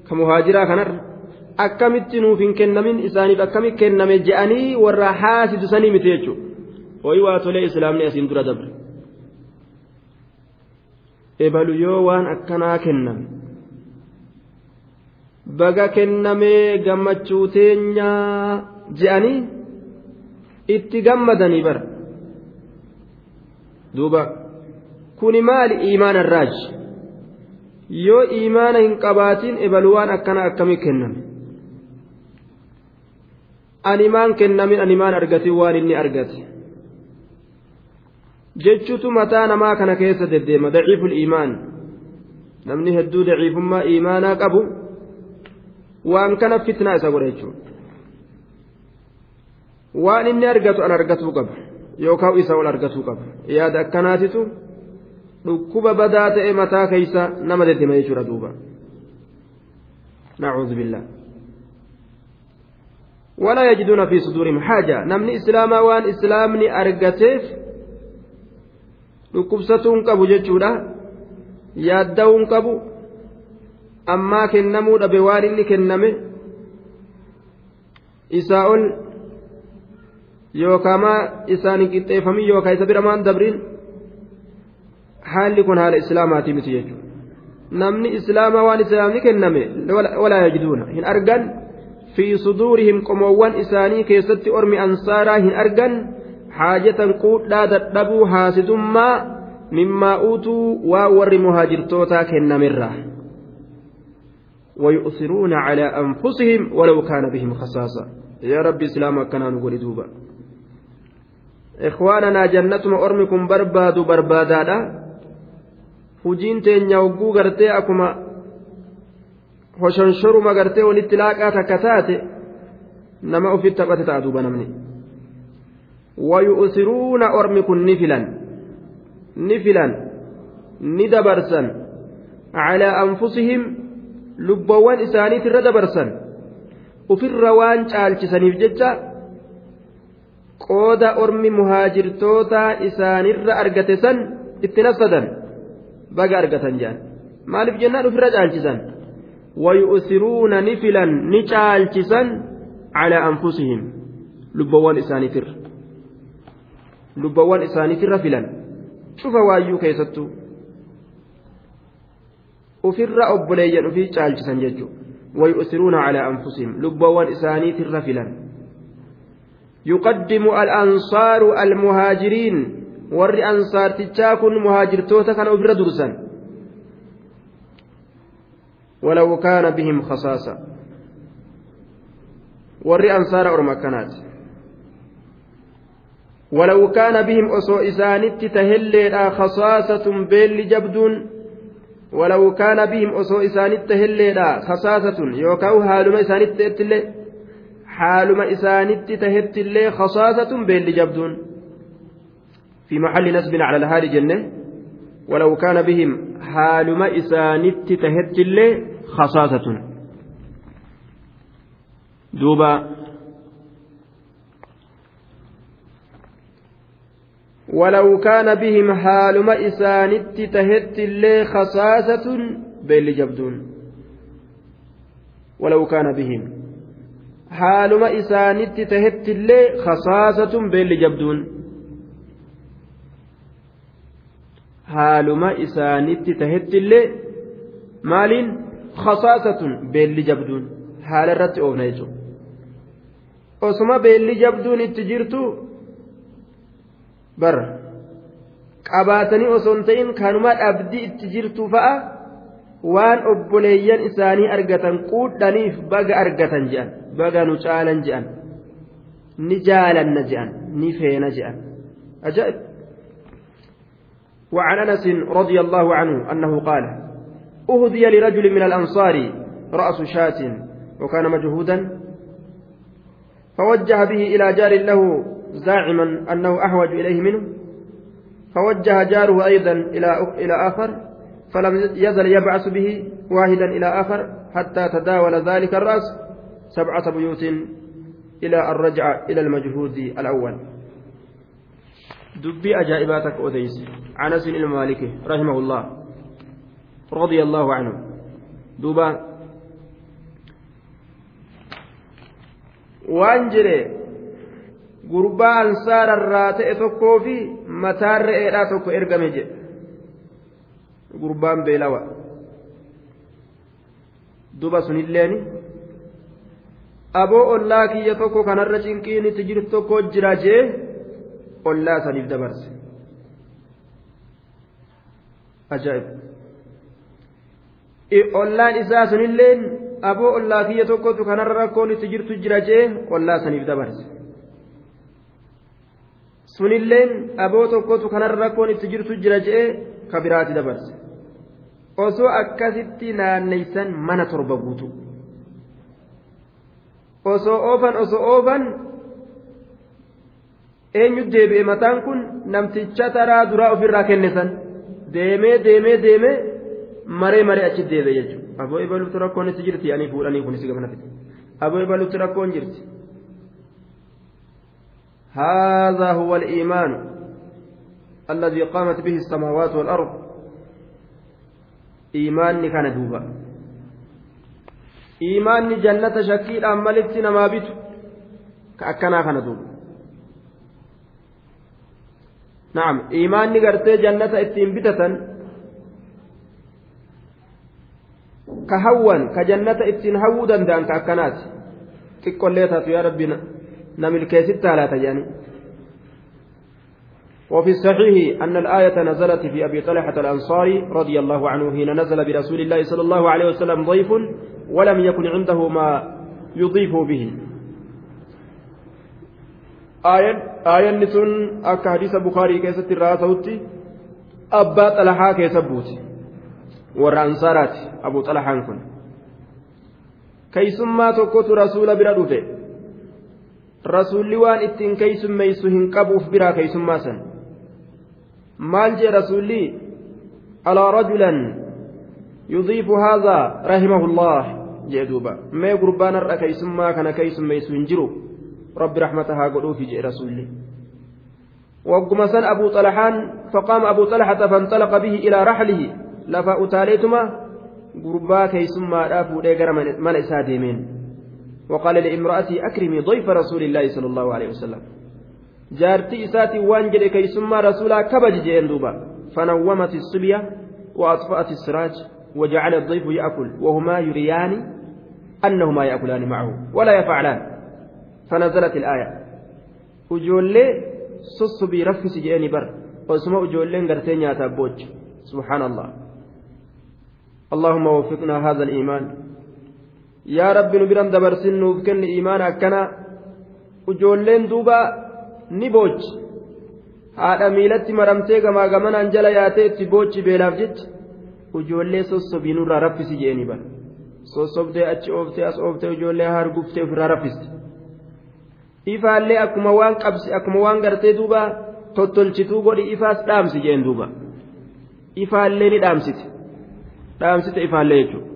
ka muhaajiraa kanarra akkamitti nuuf hin kennamin isaaniif akkamitti kenname je'anii warra haasidu sanii miti jechuudha. Ho'i waa tolee islaamni asiin dura dabre. Ebalu yoo waan akkanaa kenname baga kennamee gammachuu teenyaa je'anii itti gammadanii bara. Duuba kuni maali iimaana irraaji yoo iimaana hin qabaatiin ebalu waan akkana akkamii kenname animaan kennamin animaan argatin waan inni argate. Jechuutu mataa namaa kana keessa deddeema daciiful iimaan. Namni hedduu daciifummaa iimaanaa qabu waan kana fitnaa isa godha waan inni argatu an argatuu qaba. Yookaan isa ol argatuu qaba. Yaada akkanaatitu dhukkuba badaa ta'e mataa keeysa nama deddema jechuudha duuba. Nacuudu billah walaa yajiduuna fi suduurihim haaja. Namni islaamaa waan islaamni argateef dhukkubsatuun qabu jechuudha. Yaadda'uun qabu. Ammaa kennamuu dhabe waan inni kenname. Isaa ol yookaan isaan hin qixxeeffamin yookaan isa biramaan dabriin haalli kun haala islaamaatii miti jechuudha namni islaamaa waan islaamni kenname walaa yajiduuna hin argan fi suduurihim qomoowwan isaanii keessatti ormi ansaaraa hin argan haajatan quudhaa dadhabuu haasidummaa mimmaa uutuu waa warri muhaajirtootaa kennamirraa ويؤثرون على أنفسهم ولو كان بهم خصاصة يا رب إسلام كنا نقول دوبا إخواننا جنتم أرمكم برباد بربادا hujiin teenya hogguu gartee akkuma hoshonshoruma gartee walitti laaqaa takka taate nama ofitti taphate ta'a duuba namni. Wayu'siruuna ormi kun ni filan. Ni filan. Ni dabarsan. Calaa anfusihim lubboowwan isaaniitirra dabarsan. Ufirra waan caalchisaniif jecha qooda ormi muhaajirtoota isaanirra argate san itti nafsadan baga argatan jedhan maaliif jennaan ufirra caalchisan wayu'siruuna ni filan ni caalchisan calaa anfusihim lubboowwan isaaniitirra lubboowwan isaaniitirra filan cufa waayyuu keessattuu ufirra obboleeyyan ufii caalchisan jechuudha wayu'siruuna calaa anfusihim lubboowwan isaaniitirra filan يقدم الأنصار المهاجرين warri ansaartichaa kun muhaajirtoota kana ofirra dursan. ولو كان بهم خصاصة warri ansaara orma akkanaati ولو كان بهم أسو إسانت تهلي خصاصة بيل جبدون ولو كان بهم أسو إسانت تهلي خصاصة يوكاو حالما إسانت تهتلي حالما إسانت تهتلي خصاصة بيل جبدون في محل نسب على الهال جنة. ولو كان بهم حالما إسانت تهتلي خصاصة. دوبا. ولو كان بهم حالما إسانت تهت اللي خصاصة بيل جبدون ولو كان بهم حالما إسانت تهت اللي خصاصة بيل جبدون haaluma isaanitti tahetti illee maaliin? Khasaasatun beelli jabduun. Haala irratti oofna jechuudha osuma beelli jabduun itti jirtu bara. Qabaatanii osoo hin ta'in kanuma dhabdii itti jirtu fa'a waan obboleeyyan isaanii argatan quudhaniif baga argatan je'an. Baga nu caalan je'an. Ni jaalanna je'an. Ni feena je'an. Ajaa'ib. وعن أنس رضي الله عنه أنه قال أهدي لرجل من الأنصار رأس شاة وكان مجهودا فوجه به إلى جار له زاعما أنه أحوج إليه منه فوجه جاره أيضا إلى إلى آخر فلم يزل يبعث به واحدا إلى آخر حتى تداول ذلك الرأس سبعة بيوت إلى الرجعة إلى المجهود الأول. دبي أجائباتك أوديس عنس المالكي رحمه الله رضي الله عنه دوبا وانجري gurbaa ansaararraa ta'e tokkoo fi mataan re'eedhaa tokko ergame jedhe gurbaan beelawa duba sunilleeni aboo ollaa kiyya tokko kanarra cinqiin itti jirtu tokko jira jee Ollaa saniif dabarse ajaa'ib ollaan isaa sunilleen aboo ollaa kiyya tokkotu kanarra rakkoon itti jirtu jira jee ollaa saniif dabarse sunilleen aboo tokkotu kanarra rakkoon itti jirtu jira je'ee ka biraati dabarse osoo akkasitti naanneysan mana torba guutu osoo oofan osoo oofan eenyu deebi'e mataan kun namticha taraa duraa ofirraa kennisan deemee deemee deemee maree maree achi deebi'e jechuudha aboo ibaluutti rakkoon itti jirti ani fuudhanii kunis gamana fide aboo ibaluutti rakkoon jirti. هذا هو الإيمان الذي قامت به السماوات والأرض إيمان كان دوبا إيمان جنة شكيل أملت نما بيت كأكنا كان دوبا نعم إيمان قرتي جنة إتين بتة كهون كجنة إتين هودا دان كأكنات تقول ليتها يا ربنا نمل كيست لا تجاني. وفي الصحيح أن الآية نزلت في أبي طلحة الأنصاري رضي الله عنه حين نزل برسول الله صلى الله عليه وسلم ضيف ولم يكن عنده ما يضيف به. آية آية نسون أكا حديث بخاري كيست الراسوتي أبا طلحة كيسبوتي warra ansaaraati abu xalahaan kun keeysummaa tokkotu rasuula bira dhufe rasuulli waan ittiin keeysummeeysu hin qabuuf biraa keeysummaa san maal jee rasuulli alaa rajulan yudiifu haadhaa rahimahullah jee duuba mee gurbaan har'a keeysummaa kana keeysummeeysu hin jiru raxmata haa godhuufi jee rasuulli wagguma san abuu xalaxaan faqaama abuu xalaxata fanxalaqa bihi ilaa raxlihi lafa utaaleetuma gurbaa keeysummaadhaa fuudhee gara mana isaa deemeen وقال لامرأتي أكرمي ضيف رسول الله صلى الله عليه وسلم جارتي إساتي وانجل كي ثم رسولا كبج جين دوبا فنومت الصبية وأطفأت السراج وجعل الضيف يأكل وهما يريان أنهما يأكلان معه ولا يفعلان فنزلت الآية وجولي صصبي رفس جيني بر واسمه وجولين قرتين يا تابوج سبحان الله اللهم وفقنا هذا الإيمان yaa rabbi nu biran dabarsin nuuf kenni imaana akkana ujoolleen duuba ni boochi haadha miilatti maramtee gamaa gamanaan jala yaatee itti boochi beelaaf jecha ijoollee sossobiinurraa raffisi jeeni bara sossobdee achi ooftee as ooftee ijoollee harguftee ofirraa raffiste ifaallee akkuma waan qabsi akkuma waan gartee duuba tottolchituu godhi ifaas dhaamsi jeen duuba. Ifaallee ni dhaamsite. Dhaamsite ifaallee jechuudha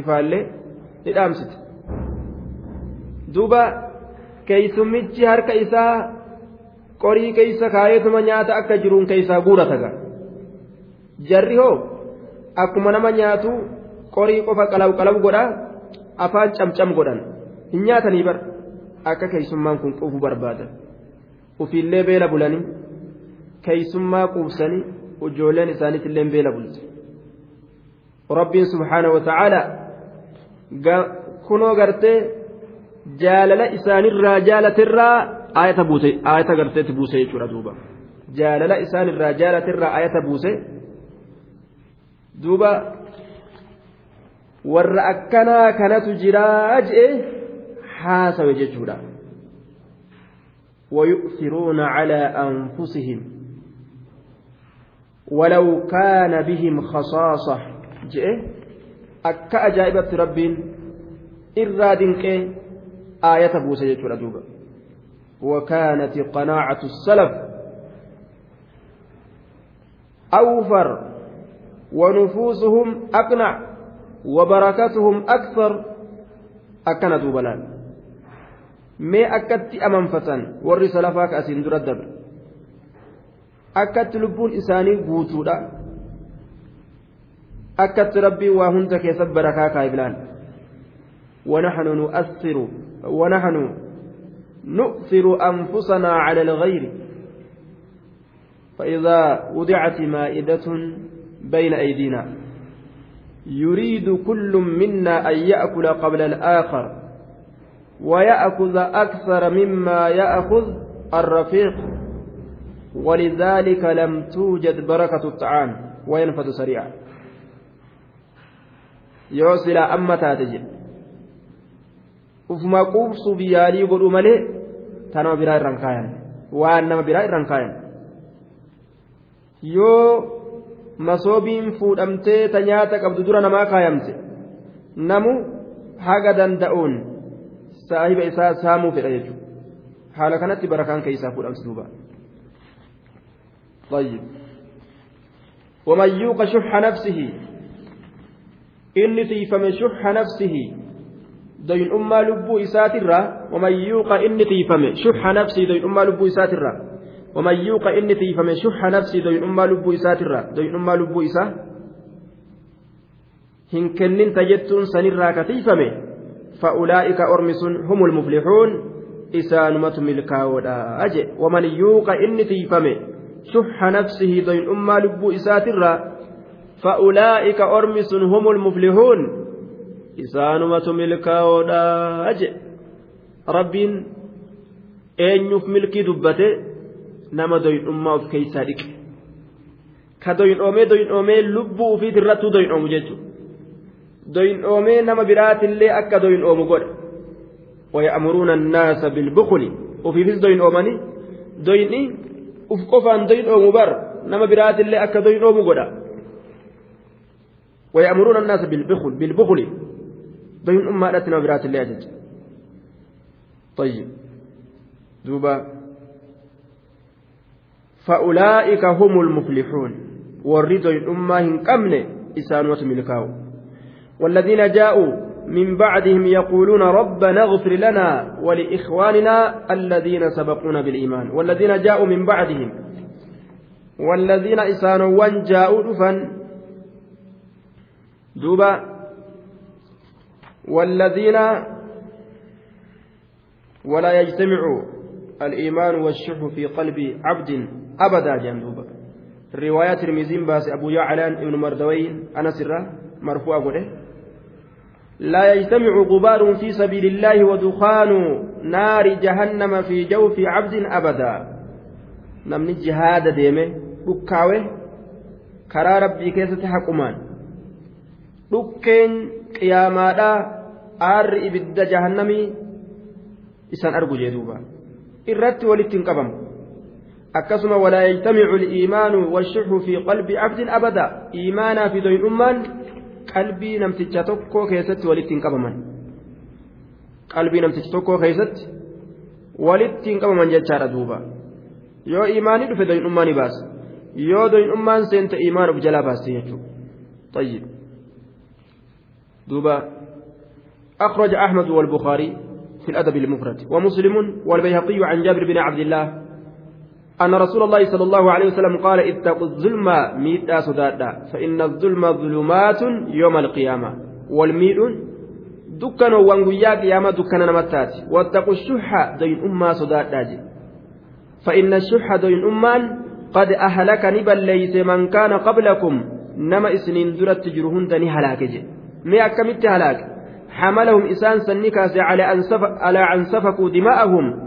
ifaallee ni dhaamsite. Duuba keeysummichi harka isaa qorii keeysa kaayeetuma nyaata akka jiruun keeysaa guurata ga'a jarri hoo akkuma nama nyaatu qorii qofa qalaw qalaw godha afaan camcam godhan. Hin nyaatanii bar akka keeysummaan kun quufu barbaadan ufiillee beela bulanii keeysummaa quubsanii ijoolleen isaaniitillee beela bulte rabbiin subhaanahu wa ta'aala kunoo gartee jaalala isaanirraa jaalatirraa ayata buuse ayata garteetti buuse jechuudha duuba. Jaalala isaanirraa jaalatirraa ayata buuse duuba warra akkanaa kanatu jiraa je'e haasawe jechuudha ويؤثرون على أنفسهم. ولو كان بهم خصاصة. جئ؟ أكا أجائبة رب إراد آية بوسى دوبا. وكانت قناعة السلف. أوفر. ونفوسهم أقنع. وبركتهم أكثر. أكن دوبلان mee akkatti amanfatan warri salafaa ka asiin dura dabre akkatti lubbuun isaanii guutuudha akkatti rabbiin waa hunda keessatti barakaa kaa'ibilaan ونحن نؤثر ونحن نؤثر أنفسنا على الغير فإذا وضعت مائدة بين أيدينا يريد كل منا أن يأكل قبل الآخر ويأخذ أكثر مما يأخذ الرفيق ولذلك لم توجد بركة الطعام وينفذ سريعا يوصل أما godhu malee ta nama biraa irraan kaayan waan nama biraa irraan kaayan yoo masoobiin fuudhamtee ta nyaata qabdu dura namaa kaayamte namu haga danda'uun saahiba isaa saamuu fedha jechuudha haala kanatti barakaan keessaa fuudhamsi duuba. طيب ومن يوق شح نفسه إني تيفم شح نفسه doyin ummaa lubbuu isaatirraa waman yuuqa inni tiifame shuxa nafsii doyin ummaa lubbuu isaatirraa waman yuuqa inni tiifame shuxa nafsii doyin ummaa lubbuu isaatirraa doyin ummaa lubbuu isaa hin kenninta jettuun sanirraa ka tiifame فأولئك أرمس هم المفلحون إسانمة ملكاودا أجي ومن يوق إني تيفمي شح نفسه ضين أما لبو إساترا فأولئك أرمس هم المفلحون isaanumatu milkaa'oodha je rabbiin eenyuuf milkii dubbate nama doyidhummaa of keeysaa dhiqe ka doyidhoomee doyidhoomee lubbuu ufiit irrattuu doyidhoomu jechuudha doyidhoomee nama biraatillee akka doyidhoomu godha ويأمرون الناس بالبخل وفي doyidhoomanii doyni uf qofaan doyidhoomu bar nama biraatillee akka doyidhoomu godha ويأمرون الناس بالبخل بالبخل بين أمهاتنا nama biraatillee ajaja طيب دوبا فأولئك هم المفلحون والرضا الأمة هنكمن إسان وتملكاو والذين جاءوا من بعدهم يقولون ربنا اغفر لنا ولإخواننا الذين سبقونا بالإيمان. والذين جاءوا من بعدهم والذين إسانوا جاءوا دفا دوبا. والذين ولا يجتمع الإيمان والشح في قلب عبد أبدا جندوبا رواية المزين باس أبو يعلان ابن مردوين أنا سرة مرفوع قوله لا يجتمع غبار في سبيل الله ودخان نار جهنم في جوف عبد أبدا نمني جهاد ديمه بكاوه كرا ربي كيسة حكمان dhukkeen qiyaamaadhaa aarri ibidda jahannamii isan argu jee duuba irratti walitti hin qabamu akkasuma walaa yajtamicu liimaanu washuxu fi qalbi abdin abada iimaanaa fi doyin'ummaan qalbii namticha tokko keessatti walitti hin qabaman qalbii namticha tokko keessatti walitti hin qabaman jechaadha duuba yoo iimaanii dhufe doyin'ummaa ni baasa yoo doyin'ummaan seente iimaan of jalaa baasti jechuudha طيب دوبا أخرج أحمد والبخاري في الأدب المفرد ومسلم والبيهقي عن جابر بن عبد الله أن رسول الله صلى الله عليه وسلم قال اتقوا الظلم ميتا سدادا فإن الظلم ظلمات يوم القيامة. والميل دكان وانغويا قيامة دكان نمتات. واتقوا الشح دين أما سدادا فإن الشح دين أمان قد أهلك نبل ليس من كان قبلكم. نما إسنين درت جرهن دني هلاك مي أكملت هلاك. حملهم إسان سنكاس على أن دماءهم.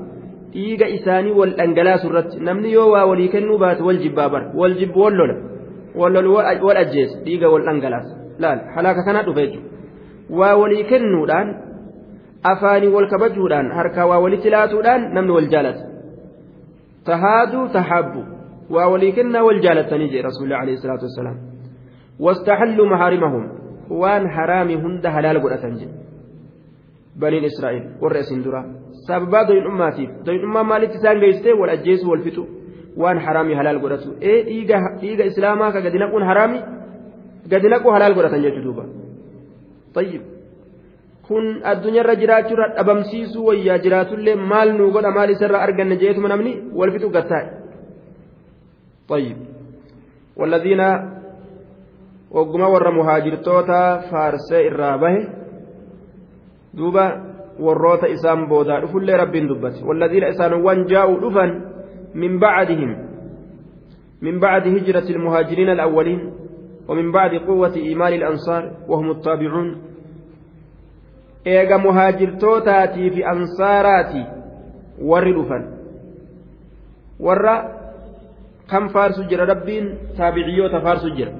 Dhiiga isaanii wal dhangalaasu irratti namni yoo waa walii kennuu baate wal jibbaa bara wal jibbu wal lola wal lolu wal ajjeesa dhiiga wal dhangalaasa laal halaaka kanaa dhufe jechuudha waa walii kennuudhaan afaanii wal kabajuudhaan harkaa waa walitti laatuudhaan namni wal jaalata tahaaduu tahabbu waa walii kennaa wal jaalatanii jee rasuulli alayhi salaatu wassalaam واستحلوا محارمهم وان حرامي هند حلال بنين إسرائيل ورئيس درا sababaa doyin'ummaatiif doyin'ummaa maalitti isaan geessite wal ajjeesu wal fixu waan haraamii halaal godhatu ee dhiiga islaamaa ka gadi naquun haraami gadi naquu halaal godhatan jechuu duuba tayyib kun addunyaarra jiraachuurra dhabamsiisuu wayyaa jiraatullee maal nuu godha maal isarraa arganne jeetuma namni wal fixu gattaa'e tayyib والذين وقما ور مهاجرتوتا فارسي الرابه دوبا warroota isaan boodaa dhufullee rabbiin dubbate. والذين إسانوان جاءوا دفا من بعدهم من بعد هجرة المهاجرين الأولين ومن بعد قوة إيمان الأنصار وهم التابعون إيغا مهاجرتوتاتي في أنصاراتي ور دفا ور كم فارس جرى ربين تابعيوت فارس جرى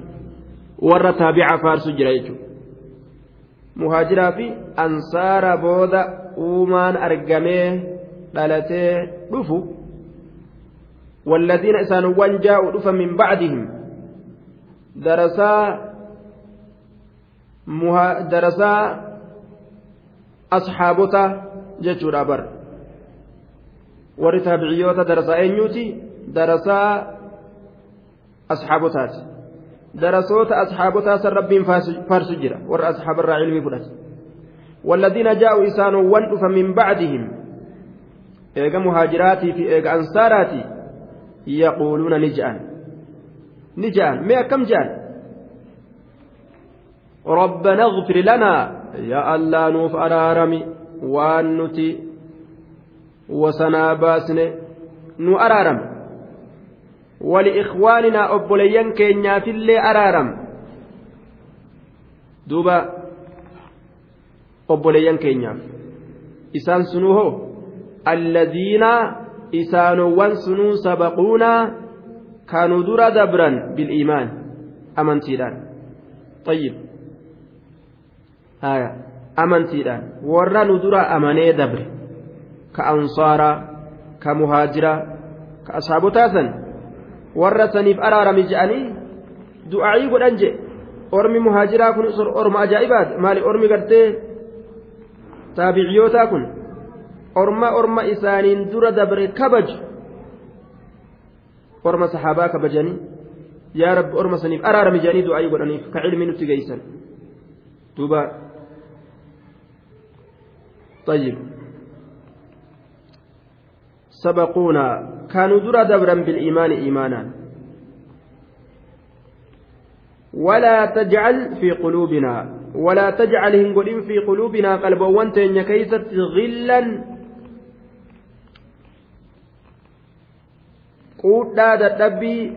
ور تابع فارس جرى يجو muhaajiraa fi ansaara booda uumaan argamee dhalatee dhufu. والذين إسانوان جاءوا دفا من بعدهم درسا مها درسا أصحابتا جتشورا بر ورتابعيوتا درسا أنيوتي درسا أصحابتات darasoota asxaabotaa san rabbiin faarsu jira warra asxaabarraa ilmii fudhate والذين جاءوا إسانوا وندف من بعدهم إيجا مهاجراتي في إيجا أنصاراتي يقولون نجأن. نجأن. ما كم جان؟ ربنا اغفر لنا يا الله نوف أرارمي وأنتي وسنا باسن نو ولإخواننا أبوليان كينيا في اللي أرارم. دوبا أبوليان كينيا. إسان سنوه الذين إسانوان سنو سبقونا كانوا درا دبرا بالإيمان. أمنتيدان طيب. هايا أمنتيدان ورا ندرا أمني دبر. كأنصارا كمهاجرة كأصحاب تاسن warra saniif araarame je'anii du'aa'ii godhan je ormi muhaajiraa kun orma ajaa'ibaati maali ormi gartee taabiciyootaa kun orma orma isaaniin dura dabre kabaju orma saxaabaa kabajanii yaa rabbi orma saniif araarame je'anii du'aa'ii godhaniif ka cilmi nutti geeysan duuba طيب سبقونا. كانوا درا دبرا بالإيمان إيمانا. ولا تجعل في قلوبنا ولا تجعل هنقلين في قلوبنا قلبا وانتين كيست غلا. quudhaa dadhabbii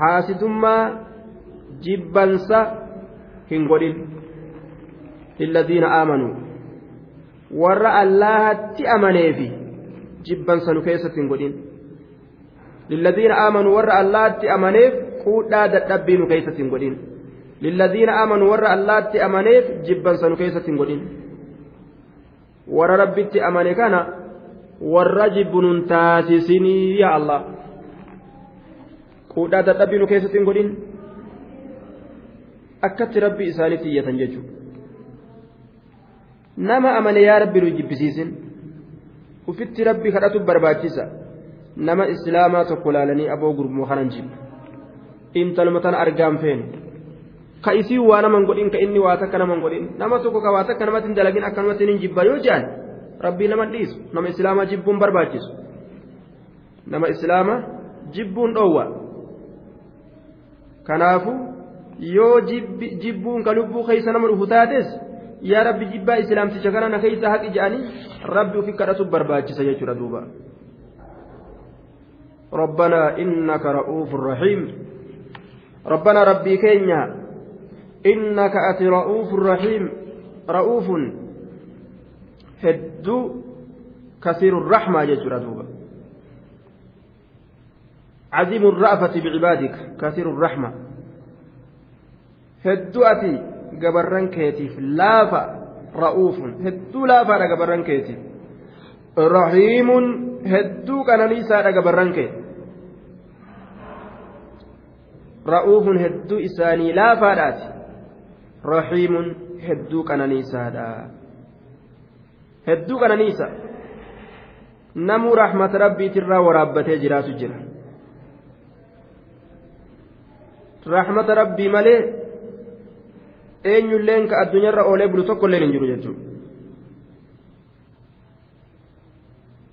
haasidummaa jibbansa hin godhin lilladhiina aamanuu warra allahatti amaneefi jibbansa nu keessatti hin godhin lilladhiina aamanuu warra allaatti amaneef quudhaa dadhabbii nu keessatti hin godhin lilladhiina aamanuu warra allaatti amaneef jibbansa nu keessatti hin godhin warra rabbitti amane kana warra jibbu nun taasisinii yaa allah quudhaa dadhabbii nu keessatti hin godhin akkatti rabbi isaanitti iyyatan jechuudha nama amane yaa rabbi nu jibbisiisin ufitti rabbi kadhatu barbaachisa nama islaamaa tokko laalanii aboo gurmoo kanan jibbu intaluma tana argaan feenu ka isii waa naman godhin ka inni waa takka naman godhin nama tokko ka waa takka namatti hin dalagin akkanumatti hin jibba yoo jedhan rabbii nama dhiisu nama islaamaa jibbuun barbaachisu nama islaamaa jibbuun dhoowwa kanaafu yoo jibbuun ka lubbuu keessa nama dhufu taates yaa rabbi jibbaa islaamticha kana na keessa haqi jedhanii rabbi ufi kadhatu barbaachisa jechuudha duuba. ربنا إنك رؤوف رحيم ربنا ربي كينيا إنك أتي رؤوف رحيم رؤوف هدو كثير الرحمة يجرى دوبا عظيم الرأفة بعبادك كثير الرحمة هدو أتي gabarran keetiif laafa ra'uufun hedduu laafaadha gabarran keetiif. Rahiimun hedduu qananiisaadha gabarran kee ra'uufun hedduu isaanii laafaadhaati. Rahiimun hedduu qananiisaadha. Hedduu qananiisa. Namuu rahmata rabbiitirraa waraabbatee jiraatu jira. Rahmata rabbii malee eenyulleen ka addunyaarra oolee bulu tokkolleen hin jiru jechuudha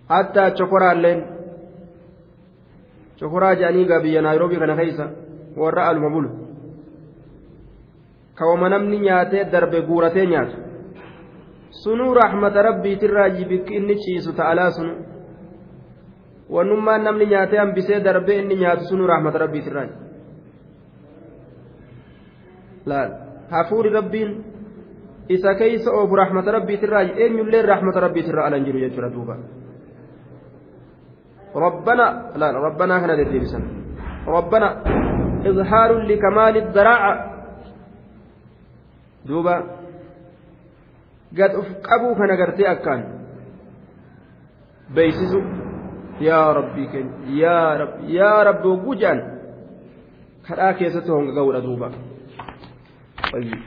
hattaa chokoraalleen chokoraa jedhanii gaa biyya naayiroobii kana keessa warra aluma bulu kawama namni nyaatee darbe guuratee nyaatu sunuu raaxmata rabbiitirraa jibikki inni ciisu ta'alaa sunu wannummaan namni nyaatee hambisee darbee inni nyaatu sunuu raaxmata rabbiitirraa laal hafuuri rabbiin isa keeysa oofu raaxmata rabbiitirraa eenyullee raaxmata rabbiitirraa alan jiru jechuudha duuba. ربنا لا ربنا هنا ديبسا ربنا إظهار لكمال الذراعة دوبا قد أفقبوا فنقرتي أكان بيسسوا يا ربي كن يا رب يا رب وجان كراكي ستهم قول دوبا طيب